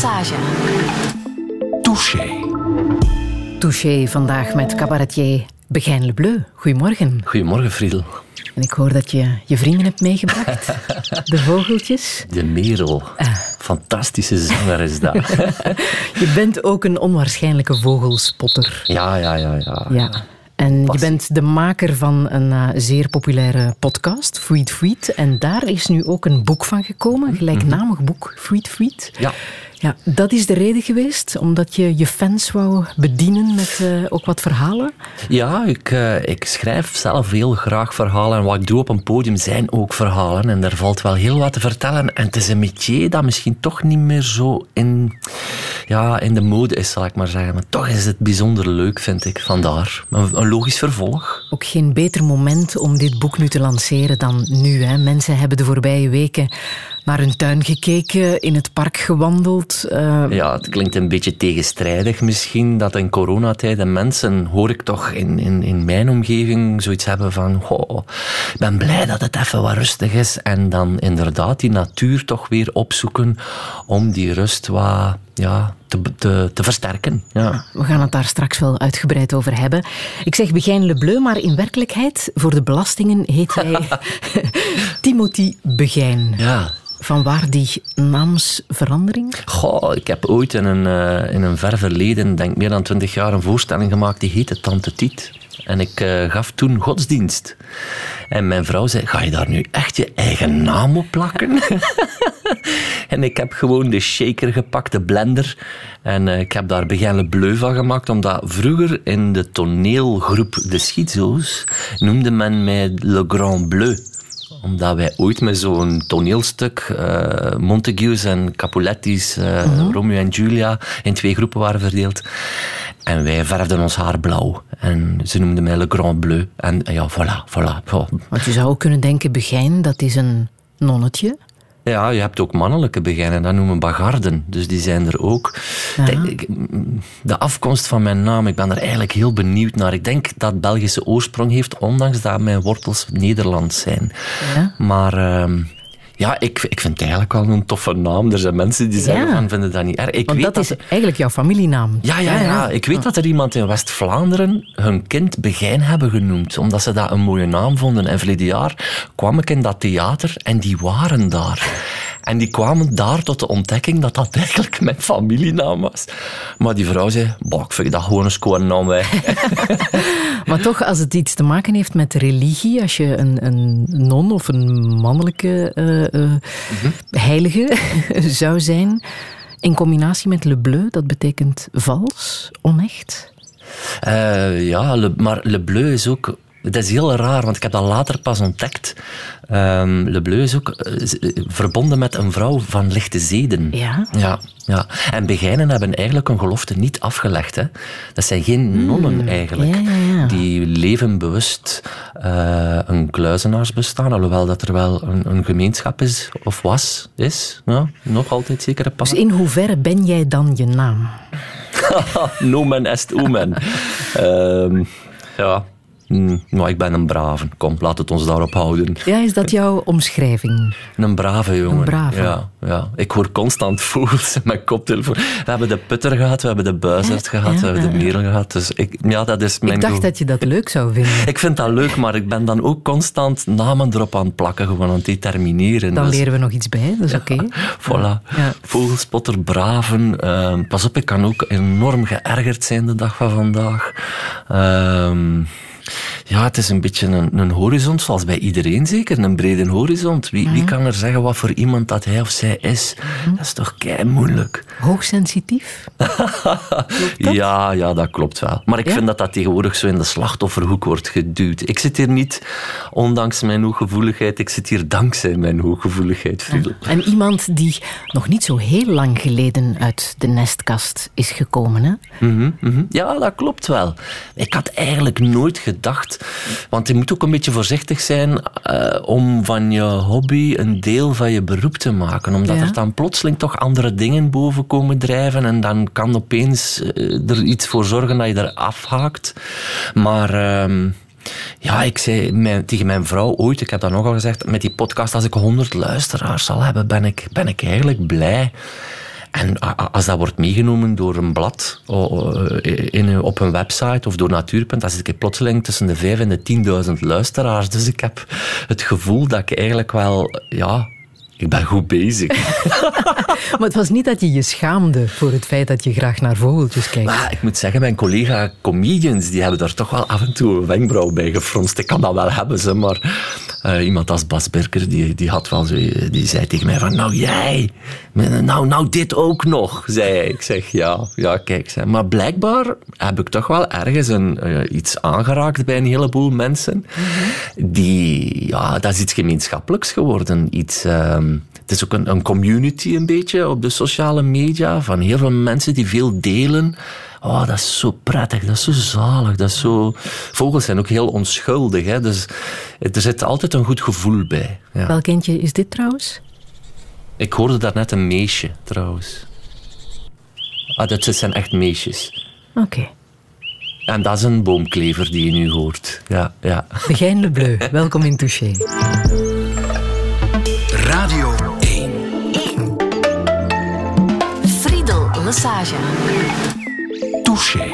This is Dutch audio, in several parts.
Passage. Touché. Touché vandaag met cabaretier Begijn Lebleu. Goedemorgen. Goedemorgen, Friedel. En ik hoor dat je je vrienden hebt meegebracht. De vogeltjes. De Merel. Fantastische zanger is dat. Je bent ook een onwaarschijnlijke vogelspotter. Ja, ja, ja, ja. Ja. En je bent de maker van een eh, zeer populaire podcast, Freed Freed. En daar is nu ook een boek van gekomen, een gelijknamig boek, Freed Freed. Ja. Ja, dat is de reden geweest, omdat je je fans wou bedienen met eh, ook wat verhalen. Ja, ik, eh, ik schrijf zelf heel graag verhalen. En wat ik doe op een podium zijn ook verhalen. En daar valt wel heel wat te vertellen. En het is een métier dat misschien toch niet meer zo in, ja, in de mode is, zal ik maar zeggen. Maar toch is het bijzonder leuk, vind ik. Vandaar. Een, een logisch vervolg. Ook geen beter moment om dit boek nu te lanceren dan nu. Hè. Mensen hebben de voorbije weken naar hun tuin gekeken, in het park gewandeld. eh, Ja, het klinkt een beetje tegenstrijdig misschien, dat in coronatijden mensen, hoor ik toch in, in, in mijn omgeving, zoiets hebben van, goh, ik ben blij dat het even wat rustig is. En dan inderdaad die natuur toch weer opzoeken om die rust wat ja, te, te, te versterken. Ja. We gaan het daar straks wel uitgebreid over hebben. Ik zeg Begijn Le Bleu, maar in werkelijkheid, voor de belastingen heet hij Timothy Begijn. ja. Van waar die naamsverandering? Goh, ik heb ooit in een, eh, in een ver verleden, denk meer dan twintig jaar, een voorstelling gemaakt die heette Tante Tiet. En ik eh, gaf toen godsdienst. En mijn vrouw zei, ga je daar nu echt je eigen naam op plakken? en ik heb gewoon de shaker gepakt, de blender. En eh, ik heb daar Begijn Bleu van gemaakt, omdat vroeger in de toneelgroep De Schizo's noemde men mij Le Grand Bleu omdat wij ooit met zo'n toneelstuk, eh, Montagues en Capuletti's, eh, Romeo en Julia, in twee groepen waren verdeeld. En wij verfden ons haar blauw. En ze noemden mij Le Grand Bleu. En ja, voilà, voilà. Oh. Want je zou ook kunnen denken, Begijn, dat is een nonnetje. Ja, je hebt ook mannelijke begijnen, dat noemen bagarden. Dus die zijn er ook. De, afkomst van mijn naam, ik ben er eigenlijk heel benieuwd naar. Ik denk dat Belgische oorsprong heeft, ondanks dat mijn wortels Nederlands zijn. Ja. Maar ehm, ja, ik, ik vind het eigenlijk wel een toffe naam. Er zijn mensen die zeggen Ja. van, vinden dat niet erg. Ik Want weet dat is eigenlijk jouw familienaam. ja, ja, ja. Ik weet dat er iemand in West-Vlaanderen hun kind Begijn hebben genoemd, omdat ze dat een mooie naam vonden. En verleden jaar kwam ik in dat theater en die waren daar. En die kwamen daar tot de ontdekking dat dat eigenlijk mijn familienaam was. Maar die vrouw zei, bah, ik vind dat gewoon een score naam. Wij. Maar toch, als het iets te maken heeft met religie, als je een, een non of een mannelijke eh, eh, heilige zou zijn, in combinatie met Le Bleu, dat betekent vals, onecht. Eh, ja, Le- maar Le Bleu is ook... Dat is heel raar, want ik heb dat later pas ontdekt. Ehm, Le Bleu is ook eh, eh, verbonden met een vrouw van lichte zeden. Ja. Ja, ja. En begijnen hebben eigenlijk een gelofte niet afgelegd. Hè. Dat zijn geen nonnen eigenlijk. Hmm. Ja, ja, ja. Die leven bewust eh, een kluizenaarsbestaan, alhoewel dat er wel een, een gemeenschap is, of was, is. Ja, nog altijd zekere Dus pas. in hoeverre ben jij dan je naam? Nomen est omen. Ehm, ja, Hm, nou, ik ben een brave. Kom, laat het ons daarop houden. Ja, is dat jouw omschrijving? Een brave jongen. Een brave. Ja, ja. Ik hoor constant vogels in mijn koptelefoon. We hebben de putter gehad, we hebben de buizerd Ja, gehad, ja, we hebben de merel gehad. Dus ik, ja, dat is mijn Ik dacht dat je dat leuk zou vinden. Ik vind dat leuk, maar ik ben dan ook constant namen erop aan het plakken, gewoon aan het determineren. Dan Dus- leren we nog iets bij, dat is oké. Voilà. Vogelspotter, braven. Ehm, pas op, ik kan ook enorm geërgerd zijn de dag van vandaag. Ehm, ja, het is een beetje een, een horizon, zoals bij iedereen zeker. Een brede horizon. Wie, wie kan er zeggen wat voor iemand dat hij of zij is? Dat is toch kei moeilijk. Hoogsensitief? Ja, ja, dat klopt wel. Maar ik Ja? vind dat dat tegenwoordig zo in de slachtofferhoek wordt geduwd. Ik zit hier niet ondanks mijn hooggevoeligheid, ik zit hier dankzij mijn hooggevoeligheid, Friedel. En iemand die nog niet zo heel lang geleden uit de nestkast is gekomen, hè? Mhm, mhm. Ja, dat klopt wel. Ik had eigenlijk nooit gedacht, want je moet ook een beetje voorzichtig zijn eh, om van je hobby een deel van je beroep te maken, omdat Ja. er dan plotseling toch andere dingen boven komen drijven en dan kan opeens eh, er iets voor zorgen dat je er afhaakt. Maar... ehm, ja, ik zei mijn- tegen mijn vrouw ooit, ik heb dat nogal gezegd, met die podcast, als ik 100 luisteraars zal hebben, ben ik, ben ik eigenlijk blij. En als dat wordt meegenomen door een blad in, op een website of door Natuurpunt, dan zit ik plotseling tussen de vijf en de tienduizend luisteraars. Dus ik heb het gevoel dat ik eigenlijk wel ja, ik ben goed bezig. maar het was niet dat je je schaamde voor het feit dat je graag naar vogeltjes kijkt. Maar ik moet zeggen, mijn collega-comedians die hebben daar toch wel af en toe een wenkbrauw bij gefronst. Ik kan dat wel hebben, ze, maar uh, iemand als Bas Berker, die, die, had wel zo, die zei tegen mij van, nou jij, nou, nou dit ook nog, zei hij. Ik zeg, ja, ja kijk. Zei. Maar blijkbaar heb ik toch wel ergens een, uh, iets aangeraakt bij een heleboel mensen. Mhm. Die, ja, dat is iets gemeenschappelijks geworden. Iets... Uh, het is ook een, een, community een beetje op de sociale media van heel veel mensen die veel delen. Oh, dat is zo prettig, dat is zo zalig, dat is zo... Vogels zijn ook heel onschuldig, hè? dus er zit altijd een goed gevoel bij. Ja. Welk kindje is dit trouwens? Ik hoorde daarnet een meisje, trouwens. Ah, dat zijn echt meisjes. Oké. En dat is een boomklever die je nu hoort. Ja, ja. Le Bleu, welkom in Touché. Friedel Lassage. Touché.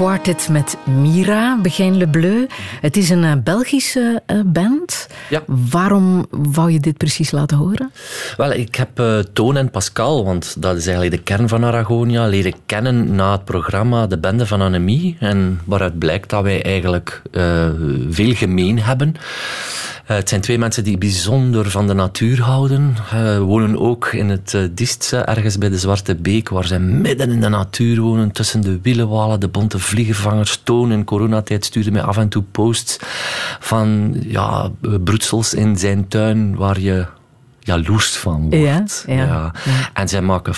Quartet met Mira, Begin Le Bleu. Het is een eh, Belgische uh, band. Ja. Waarom wou je dit precies laten horen? Wel, ik heb uh, Toon en Pascal, want dat is eigenlijk de kern van Aragonia, leren kennen na het programma De Bende van Anemie. En waaruit blijkt dat wij eigenlijk veel gemeen hebben. Eh, het zijn twee mensen die bijzonder van de natuur houden. Uh, wonen ook in het uh, Distse, ergens bij de Zwarte Beek, waar ze midden in de natuur wonen, tussen de wielenwalen, de bonte vliegenvangers. Toon in coronatijd stuurde mij af en toe posts van ja, broedsels in zijn tuin, waar je jaloers van wordt. Ja, ja, ja. En zij maken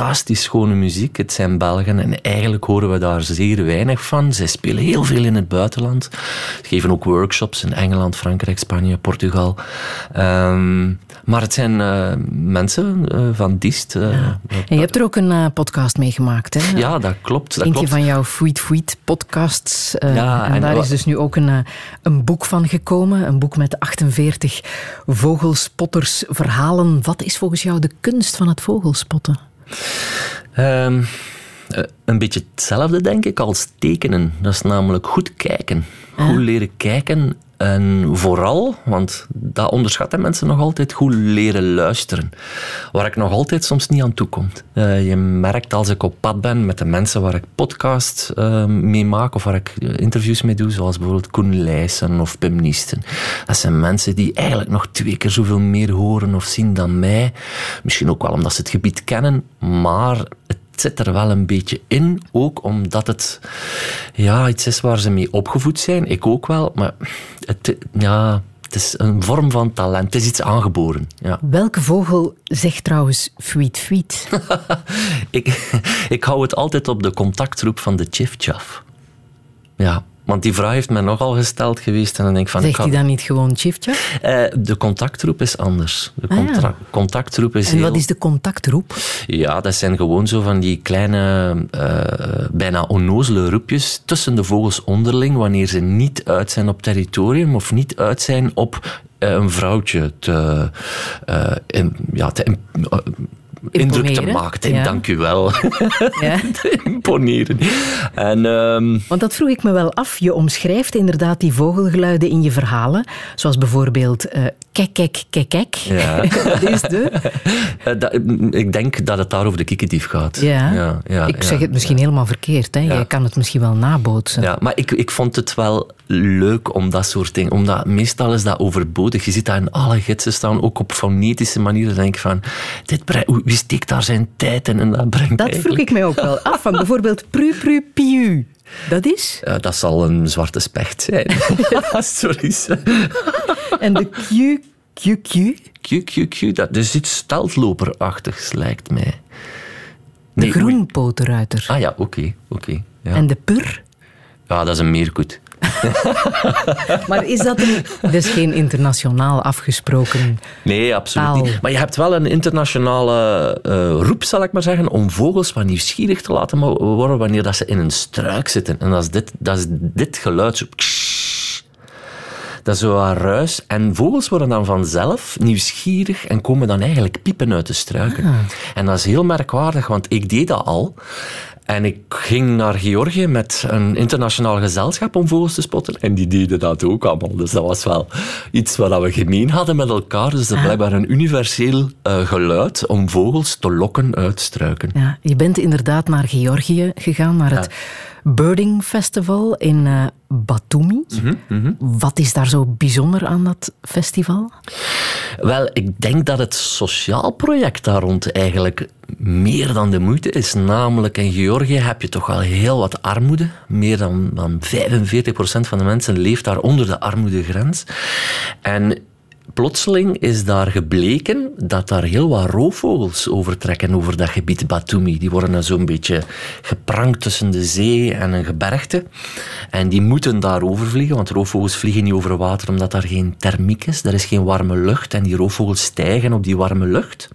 fantastisch schone muziek. Het zijn Belgen en eigenlijk horen we daar zeer weinig van. Zij spelen heel veel in het buitenland. Ze geven ook workshops in Engeland, Frankrijk, Spanje, Portugal. Ehm, maar het zijn uh, mensen uh, van Diest. Uh, ja. En je hebt er ook een podcast mee gemaakt, hè? Ja, dat klopt. Dat Eentje klopt. van jouw Fweet Fweet podcasts. ja, en, en daar is dus nu ook een, een boek van gekomen. Een boek met 48 vogelspotters verhalen. Wat is volgens jou de kunst van het vogelspotten? Um, een beetje hetzelfde, denk ik, als tekenen. Dat is namelijk goed kijken. Goed leren kijken. En vooral, want dat onderschatten mensen nog altijd, goed leren luisteren. Waar ik nog altijd soms niet aan toe kom. Uh, je merkt als ik op pad ben met de mensen waar ik podcasts uh, mee maak of waar ik interviews mee doe, zoals bijvoorbeeld Koen Leijsen of Pim Niesten. Dat zijn mensen die eigenlijk nog twee keer zoveel meer horen of zien dan mij. Misschien ook wel omdat ze het gebied kennen, maar het zit er wel een beetje in, ook omdat het ja, iets is waar ze mee opgevoed zijn. Ik ook wel, maar het, ja, het is een vorm van talent. Het is iets aangeboren. Ja. Welke vogel zegt trouwens fweet fweet? ik, ik hou het altijd op de contactroep van de chif-chaf. Ja, want die vraag heeft mij nogal gesteld geweest. En dan denk ik van, Zegt hij dan niet gewoon chif-chaf? Uh, de contactroep is anders. De ah, ja. contactroep is En heel... wat is de contactroep? Ja, dat zijn gewoon zo van die kleine, uh, bijna onnozele roepjes tussen de vogels onderling, wanneer ze niet uit zijn op territorium of niet uit zijn op uh, een vrouwtje te, in, ja, te indruk te maken. Ja. Dank u wel. Ja. te imponeren. En, um... Want dat vroeg ik me wel af. Je omschrijft inderdaad die vogelgeluiden in je verhalen. Zoals bijvoorbeeld uh, kek, kek, kek, kek. Ja. Is de? Uh, dat, ik denk dat het daar over de kikkerdief gaat. Ja. ja, ja ik zeg het misschien helemaal verkeerd. Hè? Jij kan het misschien wel nabootsen. Ja, maar ik, ik vond het wel leuk om dat soort dingen... Omdat meestal is dat overbodig. Je ziet dat in alle gidsen staan, ook op fonetische manieren. Denk ik van... Dit wie steekt daar zijn tijd in? En dat brengt Dat eigenlijk... vroeg ik mij ook wel af. Van bijvoorbeeld pru, pru, piu. Dat is? Uh, dat zal een zwarte specht zijn. Sorry. en de Q, Q, Q? Q, Q, Q. Dat is iets steltloperachtigs, lijkt mij. De nee, groenpotenruiter. Ah ja, oké. Okay, okay, ja. En de pur? Ja, dat is een meerkoet. maar is dat een... Dat is geen internationaal afgesproken Nee, absoluut taal. niet. Maar je hebt wel een internationale uh, roep, zal ik maar zeggen, om vogels wat nieuwsgierig te laten worden wanneer dat ze in een struik zitten. En dat is dit, dat is dit geluid. Zo, dat is zo een ruis. En vogels worden dan vanzelf nieuwsgierig en komen dan eigenlijk piepen uit de struiken. Ah. En dat is heel merkwaardig, want ik deed dat al. En ik ging naar Georgië met een internationaal gezelschap om vogels te spotten. En die deden dat ook allemaal. Dus dat was wel iets wat we gemeen hadden met elkaar. Dus dat is blijkbaar een universeel uh, geluid om vogels te lokken uit struiken. Ja, je bent inderdaad naar Georgië gegaan, naar het ja. Birding Festival in uh, Batumi. Mm -hmm, mm -hmm. Wat is daar zo bijzonder aan dat festival? Wel, ik denk dat het sociaal project daar rond eigenlijk meer dan de moeite is. Namelijk in Georgië heb je toch wel heel wat armoede. Meer dan, dan 45% van de mensen leeft daar onder de armoedegrens. En plotseling is daar gebleken dat daar heel wat roofvogels overtrekken over dat gebied Batumi. Die worden zo'n beetje geprankt tussen de zee en een gebergte. En die moeten daar overvliegen, want roofvogels vliegen niet over water omdat daar geen thermiek is. Er is geen warme lucht en die roofvogels stijgen op die warme lucht.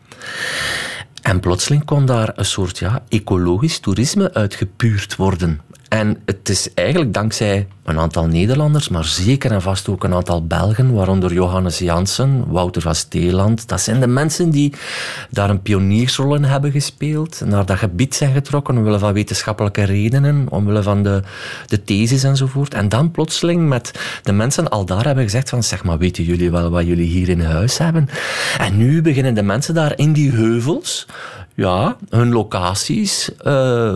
En plotseling kon daar een soort ja, ecologisch toerisme uitgepuurd worden. En het is eigenlijk dankzij een aantal Nederlanders, maar zeker en vast ook een aantal Belgen, waaronder Johannes Jansen, Wouter van Steeland. Dat zijn de mensen die daar een pioniersrol in hebben gespeeld, naar dat gebied zijn getrokken, omwille van wetenschappelijke redenen, omwille van de, de thesis enzovoort. En dan plotseling met de mensen al daar hebben gezegd van, zeg maar, weten jullie wel wat jullie hier in huis hebben? En nu beginnen de mensen daar in die heuvels ja, hun locaties uh,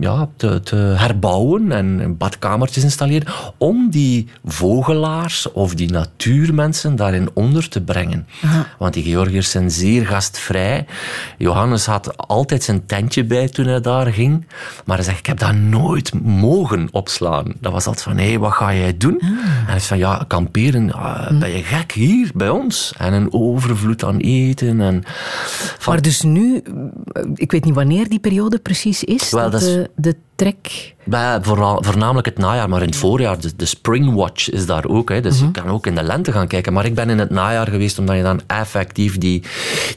ja, te, te, herbouwen en badkamertjes installeren om die vogelaars of die natuurmensen daarin onder te brengen. Want die Georgiërs zijn zeer gastvrij. Johannes had altijd zijn tentje bij toen hij daar ging, maar hij zegt, ik heb dat nooit mogen opslaan. Dat was altijd van, hé, hey, wat ga jij doen? Ah. En hij zei van, ja, kamperen, hm. ben je gek hier bij ons? En een overvloed aan eten. En van... Maar dus nu ik weet niet wanneer die periode precies is. Wel, dat de, de trek. Bij, voornamelijk het najaar, maar in het voorjaar, de, de Spring Watch is daar ook. Hè, dus je mhm. kan ook in de lente gaan kijken. Maar ik ben in het najaar geweest, omdat je dan effectief die,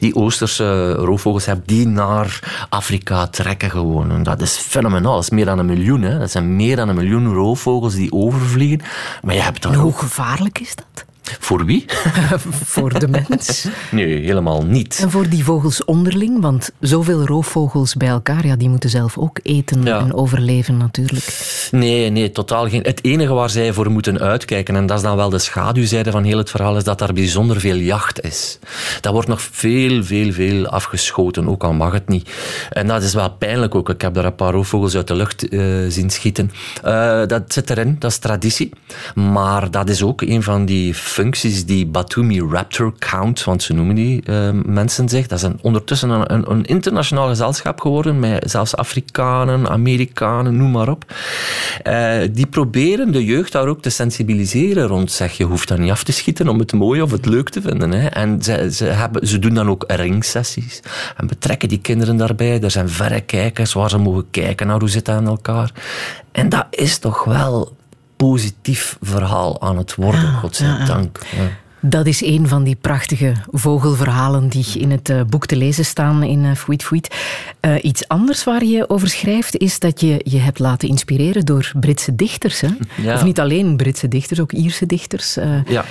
die Oosterse roofvogels hebt die naar Afrika trekken gewoon. En dat is fenomenaal. Dat is meer dan een miljoen. Hè. Dat zijn meer dan een miljoen roofvogels die overvliegen. Maar je hebt dan en hoe gevaarlijk is dat? Voor wie? voor de mens. Nee, helemaal niet. En voor die vogels onderling, want zoveel roofvogels bij elkaar, ja, die moeten zelf ook eten en overleven natuurlijk. Nee, nee, totaal geen. Het enige waar zij voor moeten uitkijken, en dat is dan wel de schaduwzijde van heel het verhaal, is dat daar bijzonder veel jacht is. Dat wordt nog veel, veel, veel afgeschoten, ook al mag het niet. En dat is wel pijnlijk ook. Ik heb daar een paar roofvogels uit de lucht uh, zien schieten. Uh, dat zit erin, dat is traditie. Maar dat is ook een van die functies die Batumi Raptor Count, want ze noemen die uh, mensen zich. Dat is een, ondertussen een, een, internationaal gezelschap geworden, met zelfs Afrikanen, Amerikanen, noem maar op. Uh, die proberen de jeugd daar ook te sensibiliseren rond. Zeg, je hoeft dat niet af te schieten om het mooi of het leuk te vinden. En ze, ze, hebben, ze doen dan ook ringsessies en betrekken die kinderen daarbij. Er zijn verrekijkers waar ze mogen kijken naar hoe zit dat aan elkaar. En dat is toch wel positief verhaal aan het worden, ah, godzijdank. Ja, ja. Dat is een van die prachtige vogelverhalen die in het eh, boek te lezen staan in uh, Fuit Fuit. Uh, iets anders waar je over schrijft is dat je je hebt laten inspireren door Britse dichters. Hè? Of niet alleen Britse dichters, ook Ierse dichters. Uh, ja.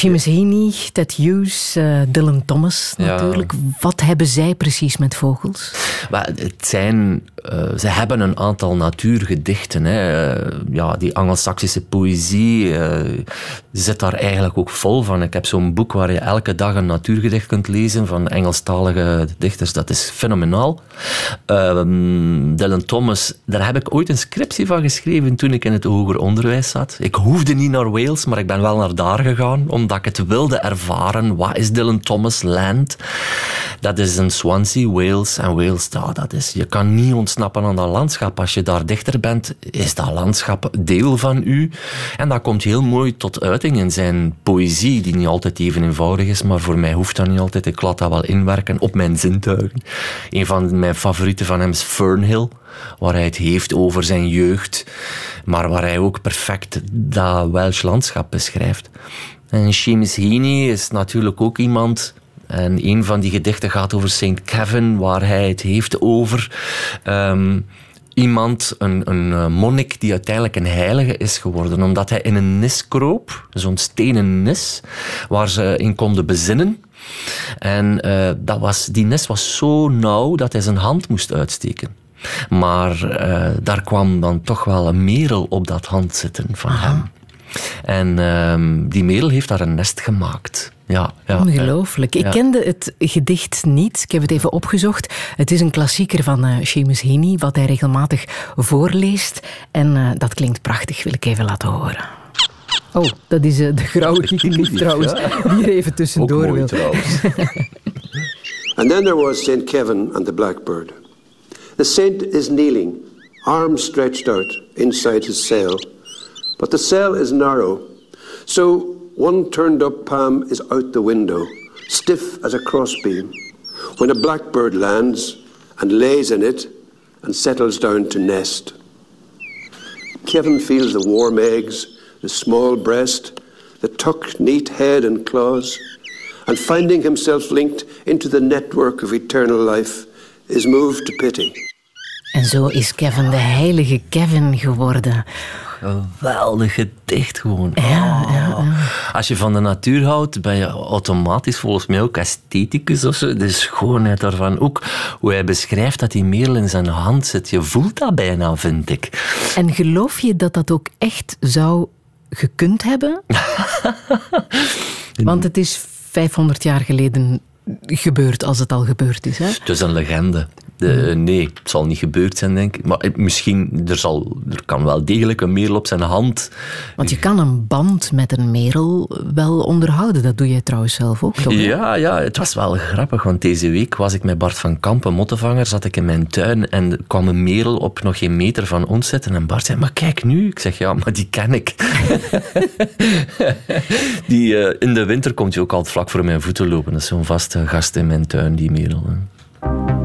Heaney, Ted Hughes, Dylan Thomas natuurlijk. Wat hebben zij precies met vogels? het zijn, ze hebben een aantal natuurgedichten. Hè. ja, die Anglo-Saxische poëzie zit daar eigenlijk ook vol van. Ik heb zo'n boek waar je elke dag een natuurgedicht kunt lezen van Engelstalige dichters. Dat is fenomenaal. Um, Dylan Thomas, daar heb ik ooit een scriptie van geschreven toen ik in het hoger onderwijs zat. Ik hoefde niet naar Wales, maar ik ben wel naar daar gegaan, omdat ik het wilde ervaren. Wat is Dylan Thomas Land? Dat is in Swansea, Wales. En Wales, ja, dat is, je kan niet ontsnappen aan dat landschap. Als je daar dichter bent, is dat landschap deel van u. En dat komt heel mooi tot uiting in zijn poëzie, die niet altijd even eenvoudig is, maar voor mij hoeft dat niet altijd. Ik laat dat wel inwerken op mijn zintuigen. Een van mijn favorieten van hem is Fernhill, waar hij het heeft over zijn jeugd, maar waar hij ook perfect dat Welsh landschap beschrijft. En Seamus Heaney is natuurlijk ook iemand en een van die gedichten gaat over St. Kevin, waar hij het heeft over ehm, iemand, een, een eh, monnik, die uiteindelijk een heilige is geworden. Omdat hij in een nis kroop, zo'n stenen nis, waar ze in konden bezinnen. En uh, dat was, die nis was zo nauw dat hij zijn hand moest uitsteken. Maar uh, daar kwam dan toch wel een merel op dat hand zitten van hem. En uh, die merel heeft daar een nest gemaakt. Ja, ja, Ongelooflijk. Ik kende het gedicht niet. Ik heb het even opgezocht. Het is een klassieker van uh, Seamus Heaney, wat hij regelmatig voorleest. En uh, dat klinkt prachtig, wil ik even laten horen. Oh, dat is uh, de grauwe kiekenlief trouwens, die er even tussendoor Ook mooi, wil. and then there was St. Kevin and the blackbird. The saint is kneeling, arms stretched out inside his cell. But the cell is narrow, so one turned up palm is out the window, stiff as a crossbeam, when a blackbird lands and lays in it and settles down to nest. Kevin feels the warm eggs, the small breast, the tucked neat head and claws, and finding himself linked into the network of eternal life, is moved to pity. En zo is Kevin de heilige Kevin geworden. Geweldig gedicht gewoon. Ja, ja, oh. Als je van de natuur houdt, ben je automatisch volgens mij ook estheticus of zo. De schoonheid daarvan. Ook hoe hij beschrijft dat die merel in zijn hand zit. Je voelt dat bijna, vind ik. En geloof je dat dat ook echt zou gekund hebben? Want het is 500 jaar geleden gebeurt als het al gebeurd is. Hè? Het is een legende. De, nee, het zal niet gebeurd zijn, denk ik. Maar eh, misschien, er, zal, er kan wel degelijk een merel op zijn hand. Want je kan een band met een merel wel onderhouden. Dat doe jij trouwens zelf ook, toch? Ja, ja, het was wel grappig. Want deze week was ik met Bart van Kampen, mottenvanger, zat ik in mijn tuin en kwam een merel op nog geen meter van ons zitten. En Bart zei, maar kijk nu. Ik zeg, ja, maar die ken ik. die, uh, in de winter komt hij ook altijd vlak voor mijn voeten lopen. Dat is zo'n vaste gast in mijn tuin, die merel. single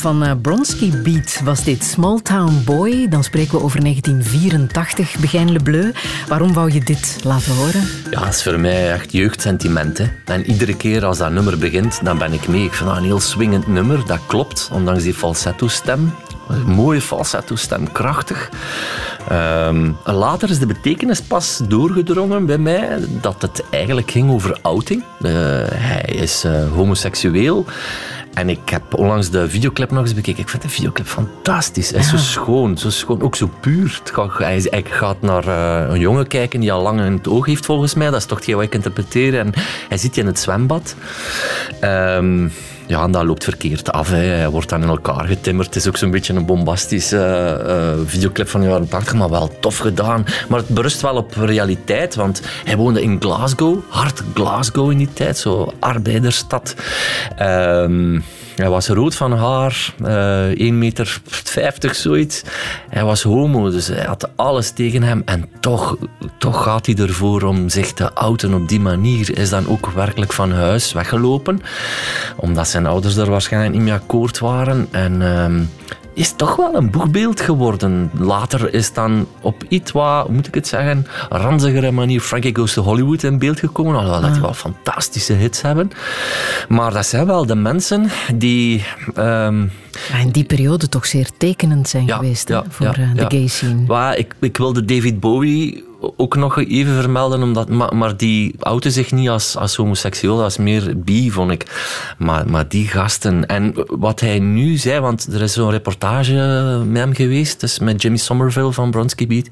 van uh, Bronski Beat was dit Small Town Boy. Dan spreken we over 1984, Begijn Le Bleu. Waarom wou je dit laten horen? Ja, dat is voor mij echt jeugdsentiment. Hè. En iedere keer als dat nummer begint, dan ben ik mee. Ik vind dat een heel swingend nummer, dat klopt, ondanks die falsetto-stem. Mooie falsetto-stem, krachtig. Um, later is de betekenis pas doorgedrongen bij mij dat het eigenlijk ging over outing. Uh, hij is uh, homoseksueel. En ik heb onlangs de videoclip nog eens bekeken. Ik vind de videoclip fantastisch. Hij is zo schoon, zo schoon, ook zo puur. Hij gaat naar uh, een jongen kijken die al lang in het oog heeft, volgens mij. Dat is toch wat ik interpreteren. En hij zit in het zwembad. Um, ja, dat loopt verkeerd af. Hè. Hij wordt dan in elkaar getimmerd. Het is ook zo'n beetje een bombastische uh, videoclip van de jaren 80, maar wel tof gedaan. Maar het berust wel op realiteit, want hij woonde in Glasgow, hard Glasgow in die tijd, zo arbeidersstad. Um, hij was rood van haar, uh, 1 meter 50 zoiets. Hij was homo, dus hij had alles tegen hem. En toch, toch gaat hij ervoor om zich te outen op die manier. Is dan ook werkelijk van huis weggelopen. Omdat zijn zijn ouders daar waarschijnlijk niet mee akkoord waren. En ehm, is toch wel een boegbeeld geworden. Later is dan op iets wat, hoe moet ik het zeggen, ranzigere manier Frankie Goes to Hollywood in beeld gekomen. Alhoewel dat die wel fantastische hits hebben. Maar dat zijn wel de mensen die... ehm, in die periode toch zeer tekenend zijn Ja, geweest voor ja, eh, de ja. gay scene. Waar, ik, ik wilde David Bowie ook nog even vermelden, omdat, maar, maar die oude zich niet als, als homoseksueel, als meer bi, vond ik. Maar, maar die gasten. En wat hij nu zei, want er is zo'n reportage met hem geweest, dus met Jimmy Somerville van Bronski Beat.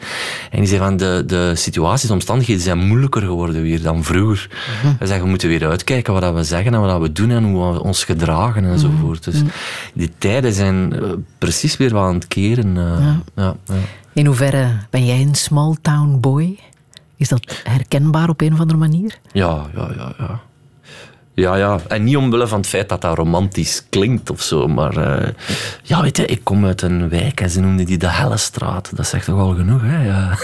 En die zei van de, de situaties, de omstandigheden zijn moeilijker geworden weer dan vroeger. Hij zei, we moeten weer uitkijken wat we zeggen en wat we doen en hoe we ons gedragen enzovoort. Dus die tijden zijn eh, precies weer wel aan het keren. eh, ja, ja. In hoeverre ben jij een small town boy? Is dat herkenbaar op een of andere manier? Ja, ja, ja, ja. Ja, ja. En niet omwille van het feit dat dat romantisch klinkt of zo, maar... eh, ja, weet je, ik kom uit een wijk en ze noemden die de Hellestraat. Dat zegt toch al genoeg, hè? Ja.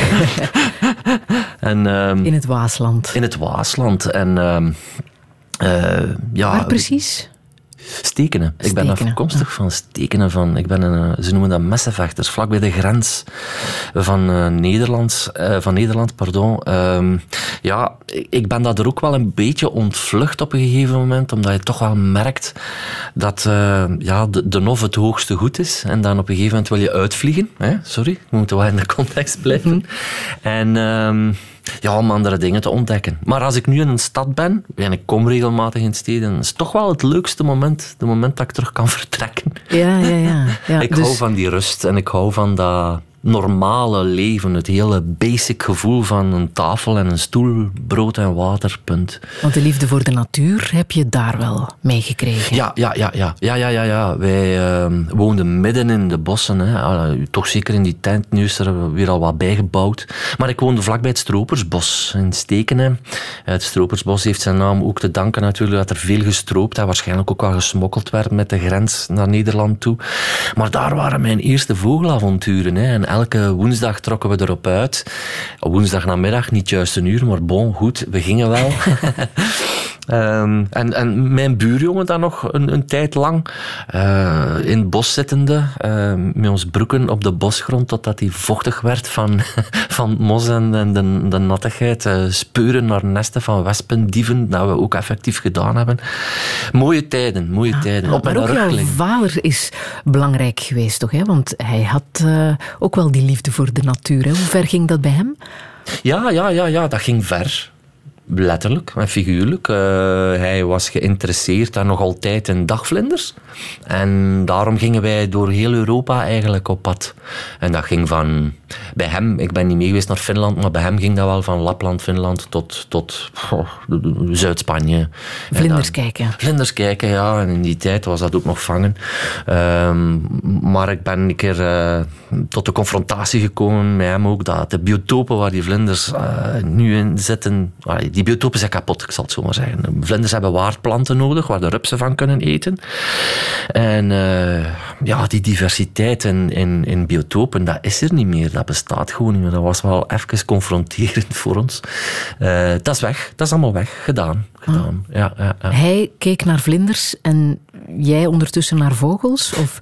en... ehm, In het Waasland. in het Waasland. En... eh, ja, Waar precies? Stekenen. Ik ben afkomstig van Stekenen. Van, ik ben een, ze noemen dat messenvechters, vlak bij de grens van, eh, Nederlands, eh, van Nederland. Pardon. Ehm, ja, ik, ben dat er ook wel een beetje ontvlucht op een gegeven moment, omdat je toch wel merkt dat eh, ja, de, de NOV het hoogste goed is. En dan op een gegeven moment wil je uitvliegen. Hè? Sorry, we moeten wel in de context blijven. En... ehm, ja, om andere dingen te ontdekken. Maar als ik nu in een stad ben, en ik kom regelmatig in steden, is het toch wel het leukste moment, het moment dat ik terug kan vertrekken. Ja, ja, ja. ja ik dus- hou van die rust en ik hou van dat normale leven, het hele basic gevoel van een tafel en een stoel, brood en water, punt. Want de liefde voor de natuur heb je daar wel meegekregen. Ja, ja, ja, ja, ja, ja, ja, ja. Wij ehm, woonden midden in de bossen. Hè. Ah, toch zeker in die tent. Nu is er weer al wat bijgebouwd. Maar ik woonde vlakbij het Stropersbos in Stekenen. Het Stropersbos heeft zijn naam ook te danken natuurlijk dat er veel gestroopt en waarschijnlijk ook wel gesmokkeld werd met de grens naar Nederland toe. Maar daar waren mijn eerste vogelavonturen. Hè. En elke woensdag trokken we erop uit. Woensdag namiddag, niet juist een uur, maar bon, goed, we gingen wel. Ehm, en, en mijn buurjongen dan nog een, een tijd lang eh, in het bos zittende, eh, met ons broeken op de bosgrond totdat hij vochtig werd van, van mos en, en de, de nattigheid. eh, speuren naar nesten van wespen, dieven, dat we ook effectief gedaan hebben. Mooie tijden, mooie tijden. Op maar ook jouw vader is belangrijk geweest, toch? Hè? Want hij had eh, ook wel die liefde voor de natuur. Hè? Hoe ver ging dat bij hem? Ja, ja, ja, ja, dat ging ver. Letterlijk en figuurlijk. Eh, hij was geïnteresseerd en nog altijd in dagvlinders. En daarom gingen wij door heel Europa eigenlijk op pad. En dat ging van... Bij hem, ik ben niet mee geweest naar Finland, maar bij hem ging dat wel van Lapland, Finland tot, tot oh, Zuid-Spanje. Vlinders dan- kijken. Vlinders kijken, ja. En in die tijd was dat ook nog vangen. Ehm, maar ik ben een keer eh, tot de confrontatie gekomen met hem ook, dat de biotopen waar die vlinders eh, nu in zitten, die biotopen zijn kapot, ik zal het zo maar zeggen. De vlinders hebben waardplanten nodig, waar de rupsen van kunnen eten. En eh, ja, die diversiteit in, in, in biotopen, dat is er niet meer. Dat bestaat gewoon niet meer. Dat was wel even confronterend voor ons. Eh, dat is weg. Dat is allemaal weg. Gedaan. Gedaan. Ja, ja, ja. Hij keek naar vlinders en jij ondertussen naar vogels? Of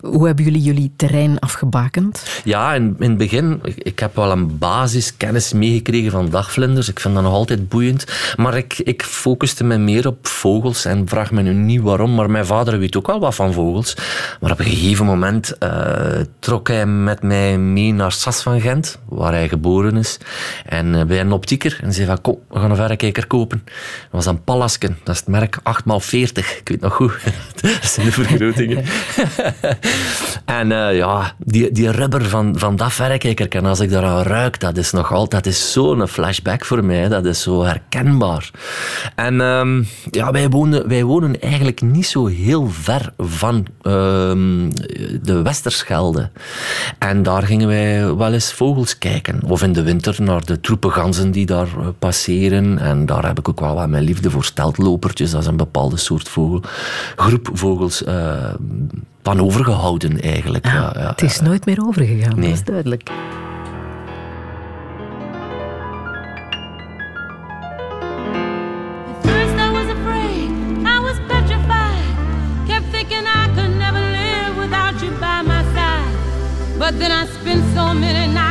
hoe hebben jullie jullie terrein afgebakend? Ja, in, in het begin, ik, ik heb wel een basiskennis meegekregen van dagvlinders. Ik vind dat nog altijd boeiend. Maar ik, ik focuste me meer op vogels en vraag me nu niet waarom. Maar mijn vader weet ook wel wat van vogels. Maar op een gegeven moment eh, trok hij met mij mee naar Sas van Gent, waar hij geboren is. En eh, bij een optieker. En zei van, kom, we gaan een verrekijker kopen. Dat was een Pallasken. Dat is het merk 8x40. Ik weet nog goed. dat zijn de vergrotingen. En eh, ja, die, die rubber van, van dat verrekijker, en als ik daaraan ruik, dat is nog altijd, is zo'n flashback voor mij. Dat is zo herkenbaar. En ehm, ja, wij wonen, wij wonen eigenlijk niet zo heel ver van ehm, de Westerschelde. En daar gingen wij wel eens vogels kijken. Of in de winter naar de troepen ganzen die daar eh, passeren. En daar heb ik ook wel wat mijn liefde voor steltlopertjes. Is een bepaalde soort vogel. Groep vogels eh, van overgehouden eigenlijk. Ja, ja, het is nooit meer overgegaan, nee. dat is duidelijk. But then I spent so many nights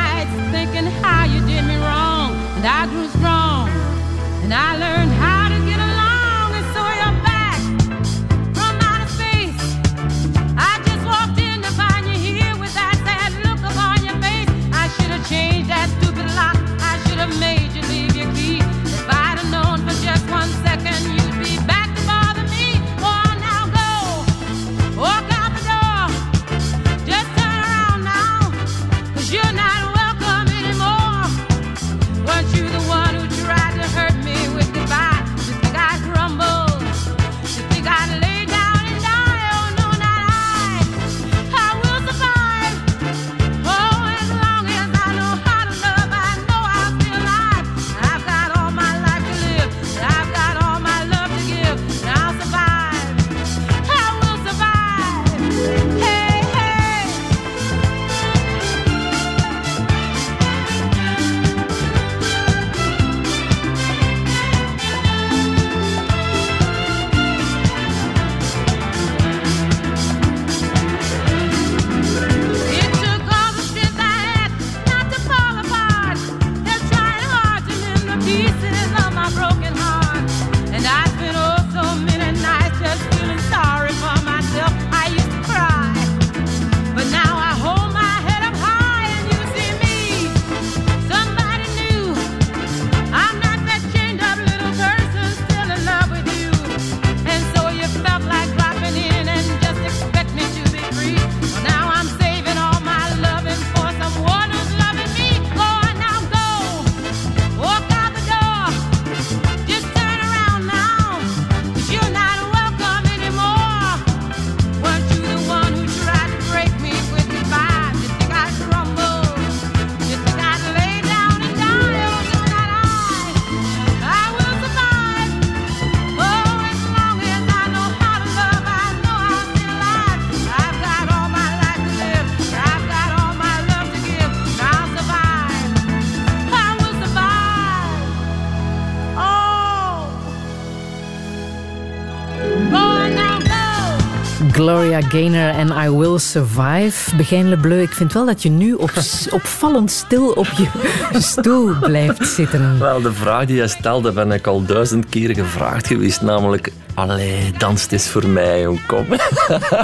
Gloria Gaynor en I Will Survive. Begijn Lebleu, ik vind wel dat je nu op, opvallend stil op je stoel blijft zitten. Wel, de vraag die jij stelde, ben ik al duizend keer gevraagd geweest. Namelijk, allee, dans het is voor mij, jong, kom.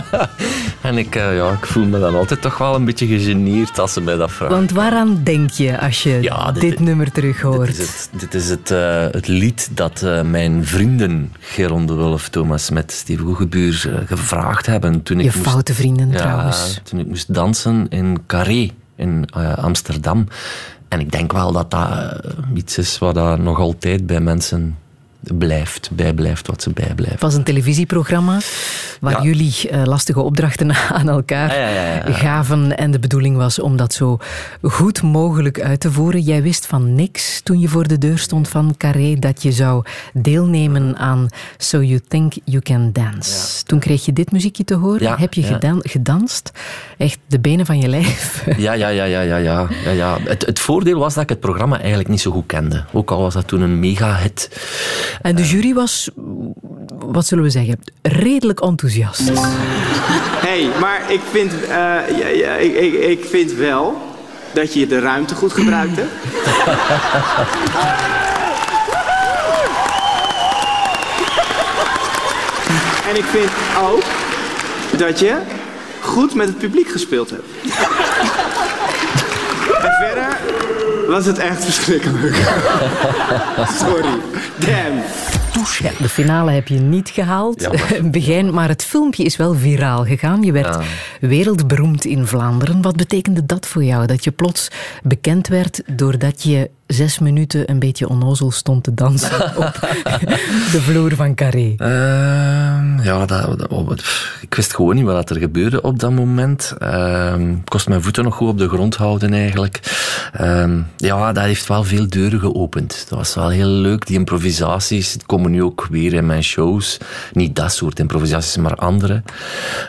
en ik, eh, ja, ik voel me dan altijd toch wel een beetje gegeneerd als ze mij dat vragen. Want waaraan denk je als je Ja, dit, dit- nummer terug hoort? Dit is het, dit is het, eh, het lied dat eh, mijn vrienden Geron de Wulf, Thomas met Steve Goegebuur eh, gevraagd hebben. Toen ik Je moest, foute vrienden ja, trouwens. Toen ik moest dansen in Carré in eh, Amsterdam. En ik denk wel dat dat eh, iets is wat dat nog altijd bij mensen blijft, bijblijft, wat ze bijblijven. Het was een televisieprogramma waar Ja. jullie eh, lastige opdrachten aan elkaar Ja, gaven. En de bedoeling was om dat zo goed mogelijk uit te voeren. Jij wist van niks toen je voor de deur stond van Carré dat je zou deelnemen aan So You Think You Can Dance. Toen kreeg je dit muziekje te horen. Heb je gedan- gedanst? Echt de benen van je lijf. Ja, ja, ja, ja, ja, ja. ja, ja. Het, het voordeel was dat ik het programma eigenlijk niet zo goed kende. Ook al was dat toen een mega-hit. En de jury was, wat zullen we zeggen, redelijk enthousiast. Hey, maar ik vind, eh, ik, ik, ik vind wel dat je de ruimte goed gebruikte. en ik vind ook dat je goed met het publiek gespeeld hebt. en verder was het echt verschrikkelijk. Sorry. Damn. Ja, de finale heb je niet gehaald, Jammer. Begijn, maar het filmpje is wel viraal gegaan. Je werd Ja. wereldberoemd in Vlaanderen. Wat betekende dat voor jou? Dat je plots bekend werd doordat je zes minuten een beetje onnozel stond te dansen op de vloer van Carré. Ehm, ja, dat, dat- oh, ik wist gewoon niet wat er gebeurde op dat moment. Ik kost mijn voeten nog goed op de grond houden eigenlijk. Ehm, ja, dat heeft wel veel deuren geopend. Dat was wel heel leuk. Die improvisaties komen nu ook weer in mijn shows. Niet dat soort improvisaties, maar andere.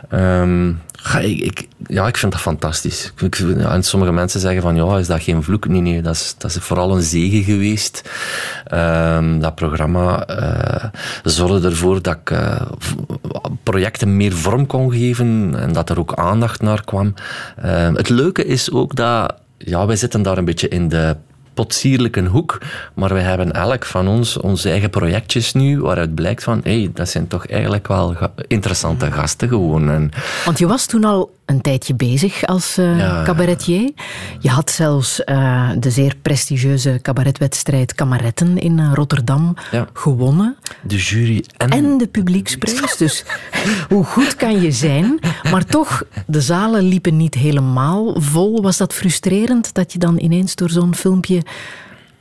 Ehm, Ga, ik, ik- ja, ik vind dat fantastisch. Ik, ja, en sommige mensen zeggen van, ja, is dat geen vloek? Nee, nee, dat is, dat is vooral een zegen geweest. Ehm, dat programma eh, zorgde ervoor dat ik eh, projecten meer vorm kon geven en dat er ook aandacht naar kwam. Ehm, het leuke is ook dat, ja, wij zitten daar een beetje in de potsierlijke hoek, maar wij hebben elk van ons onze eigen projectjes nu, waaruit blijkt van, hé, hey, dat zijn toch eigenlijk wel interessante gasten gewoon. En, Want je was toen al een tijdje bezig als eh, Ja. cabaretier. Je had zelfs eh, de zeer prestigieuze cabaretwedstrijd Kamaretten in eh, Rotterdam Ja. gewonnen. de jury en, En de publieksprijs. Dus hoe goed kan je zijn? Maar toch, de zalen liepen niet helemaal vol. Was dat frustrerend dat je dan ineens door zo'n filmpje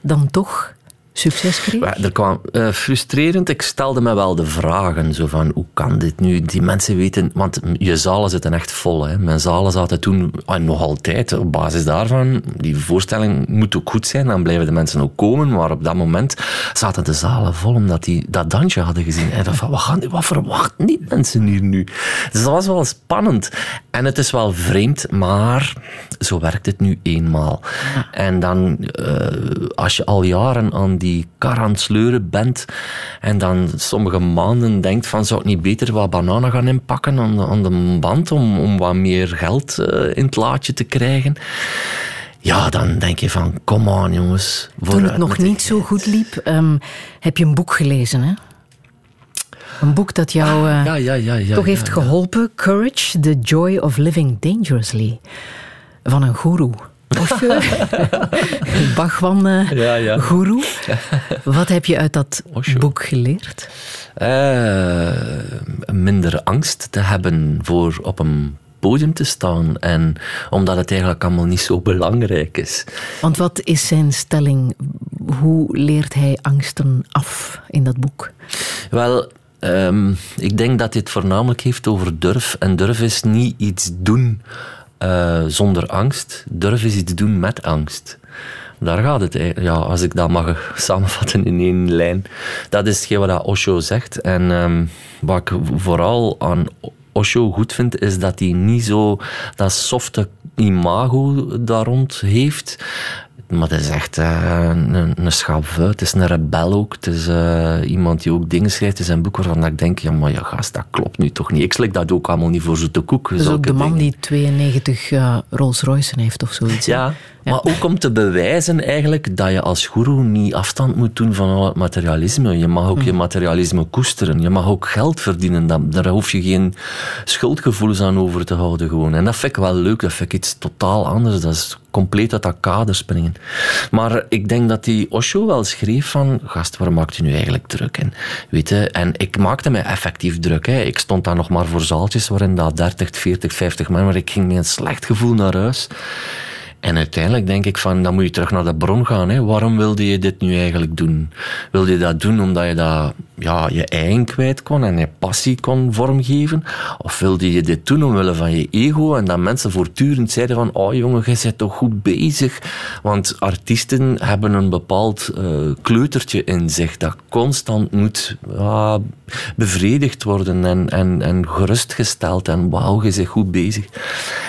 dan toch succes kreeg? Er kwam eh, frustrerend. Ik stelde me wel de vragen. Zo van, hoe kan dit nu? Die mensen weten... Want je zalen zitten echt vol. Hè. Mijn zalen zaten toen, en nog altijd, op basis daarvan... Die voorstelling moet ook goed zijn. Dan blijven de mensen ook komen. Maar op dat moment zaten de zalen vol. Omdat die dat dansje hadden gezien. En van, wat, gaan, wat verwachten die mensen hier nu? Dus dat was wel spannend. En het is wel vreemd, maar zo werkt het nu eenmaal. En dan, eh, als je al jaren aan die kar aan het sleuren bent en dan sommige maanden denkt van, zou ik niet beter wat bananen gaan inpakken aan de, aan de band om, om wat meer geld eh, in het laadje te krijgen? Ja, dan denk je van, kom aan jongens. Toen het nog die niet zo goed liep, ehm, heb je een boek gelezen, hè? Een boek dat jou eh, Ja, ja, ja. ja toch heeft geholpen. Courage, The Joy of Living Dangerously. Van een goeroe. Osho. Bhagwan eh Ja, ja. goeroe. Wat heb je uit dat Osho. boek geleerd? Eh, minder angst te hebben voor op een podium te staan. En omdat het eigenlijk allemaal niet zo belangrijk is. Want wat is zijn stelling? Hoe leert hij angsten af in dat boek? Wel, ehm, ik denk dat dit voornamelijk heeft over durf. En durf is niet iets doen eh, zonder angst. Durf is iets doen met angst. Daar gaat het. Ja, als ik dat mag samenvatten in één lijn. Dat is hetgeen wat Osho zegt. En ehm, wat ik vooral aan Osho goed vind, is dat hij niet zo dat softe imago daar rond heeft. Maar het is echt eh, een, een. Het is een rebel ook. Het is eh, iemand die ook dingen schrijft in zijn boek waarvan ik denk, ja maar ja gast, dat klopt nu toch niet. Ik slik dat ook allemaal niet voor zoete koek. Dat is ook de man dingen. die 92 eh, Rolls Royce's heeft of zoiets. Ja, maar ook om te bewijzen eigenlijk dat je als goeroe niet afstand moet doen van al het materialisme. Je mag ook je materialisme koesteren. Je mag ook geld verdienen. Daar hoef je geen schuldgevoelens aan over te houden gewoon. En dat vind ik wel leuk. Dat vind ik iets totaal anders. Dat is compleet uit dat kader springen. Maar ik denk dat die Osho wel schreef van... Gast, waar maakt u nu eigenlijk druk in? Weet je? En ik maakte mij effectief druk. Hè. Ik stond daar nog maar voor zaaltjes waarin dat 30, 40, 50 man... Maar ik ging met een slecht gevoel naar huis. En uiteindelijk denk ik van, dan moet je terug naar de bron gaan. Hè. Waarom wilde je dit nu eigenlijk doen? Wilde je dat doen omdat je dat, ja, je eigen kwijt kon en je passie kon vormgeven? Of wilde je dit doen omwille van je ego en dat mensen voortdurend zeiden van, oh jongen, je bent toch goed bezig? Want artiesten hebben een bepaald eh, kleutertje in zich dat constant moet bevredigd worden en, en, en gerustgesteld en wauw, je bent goed bezig.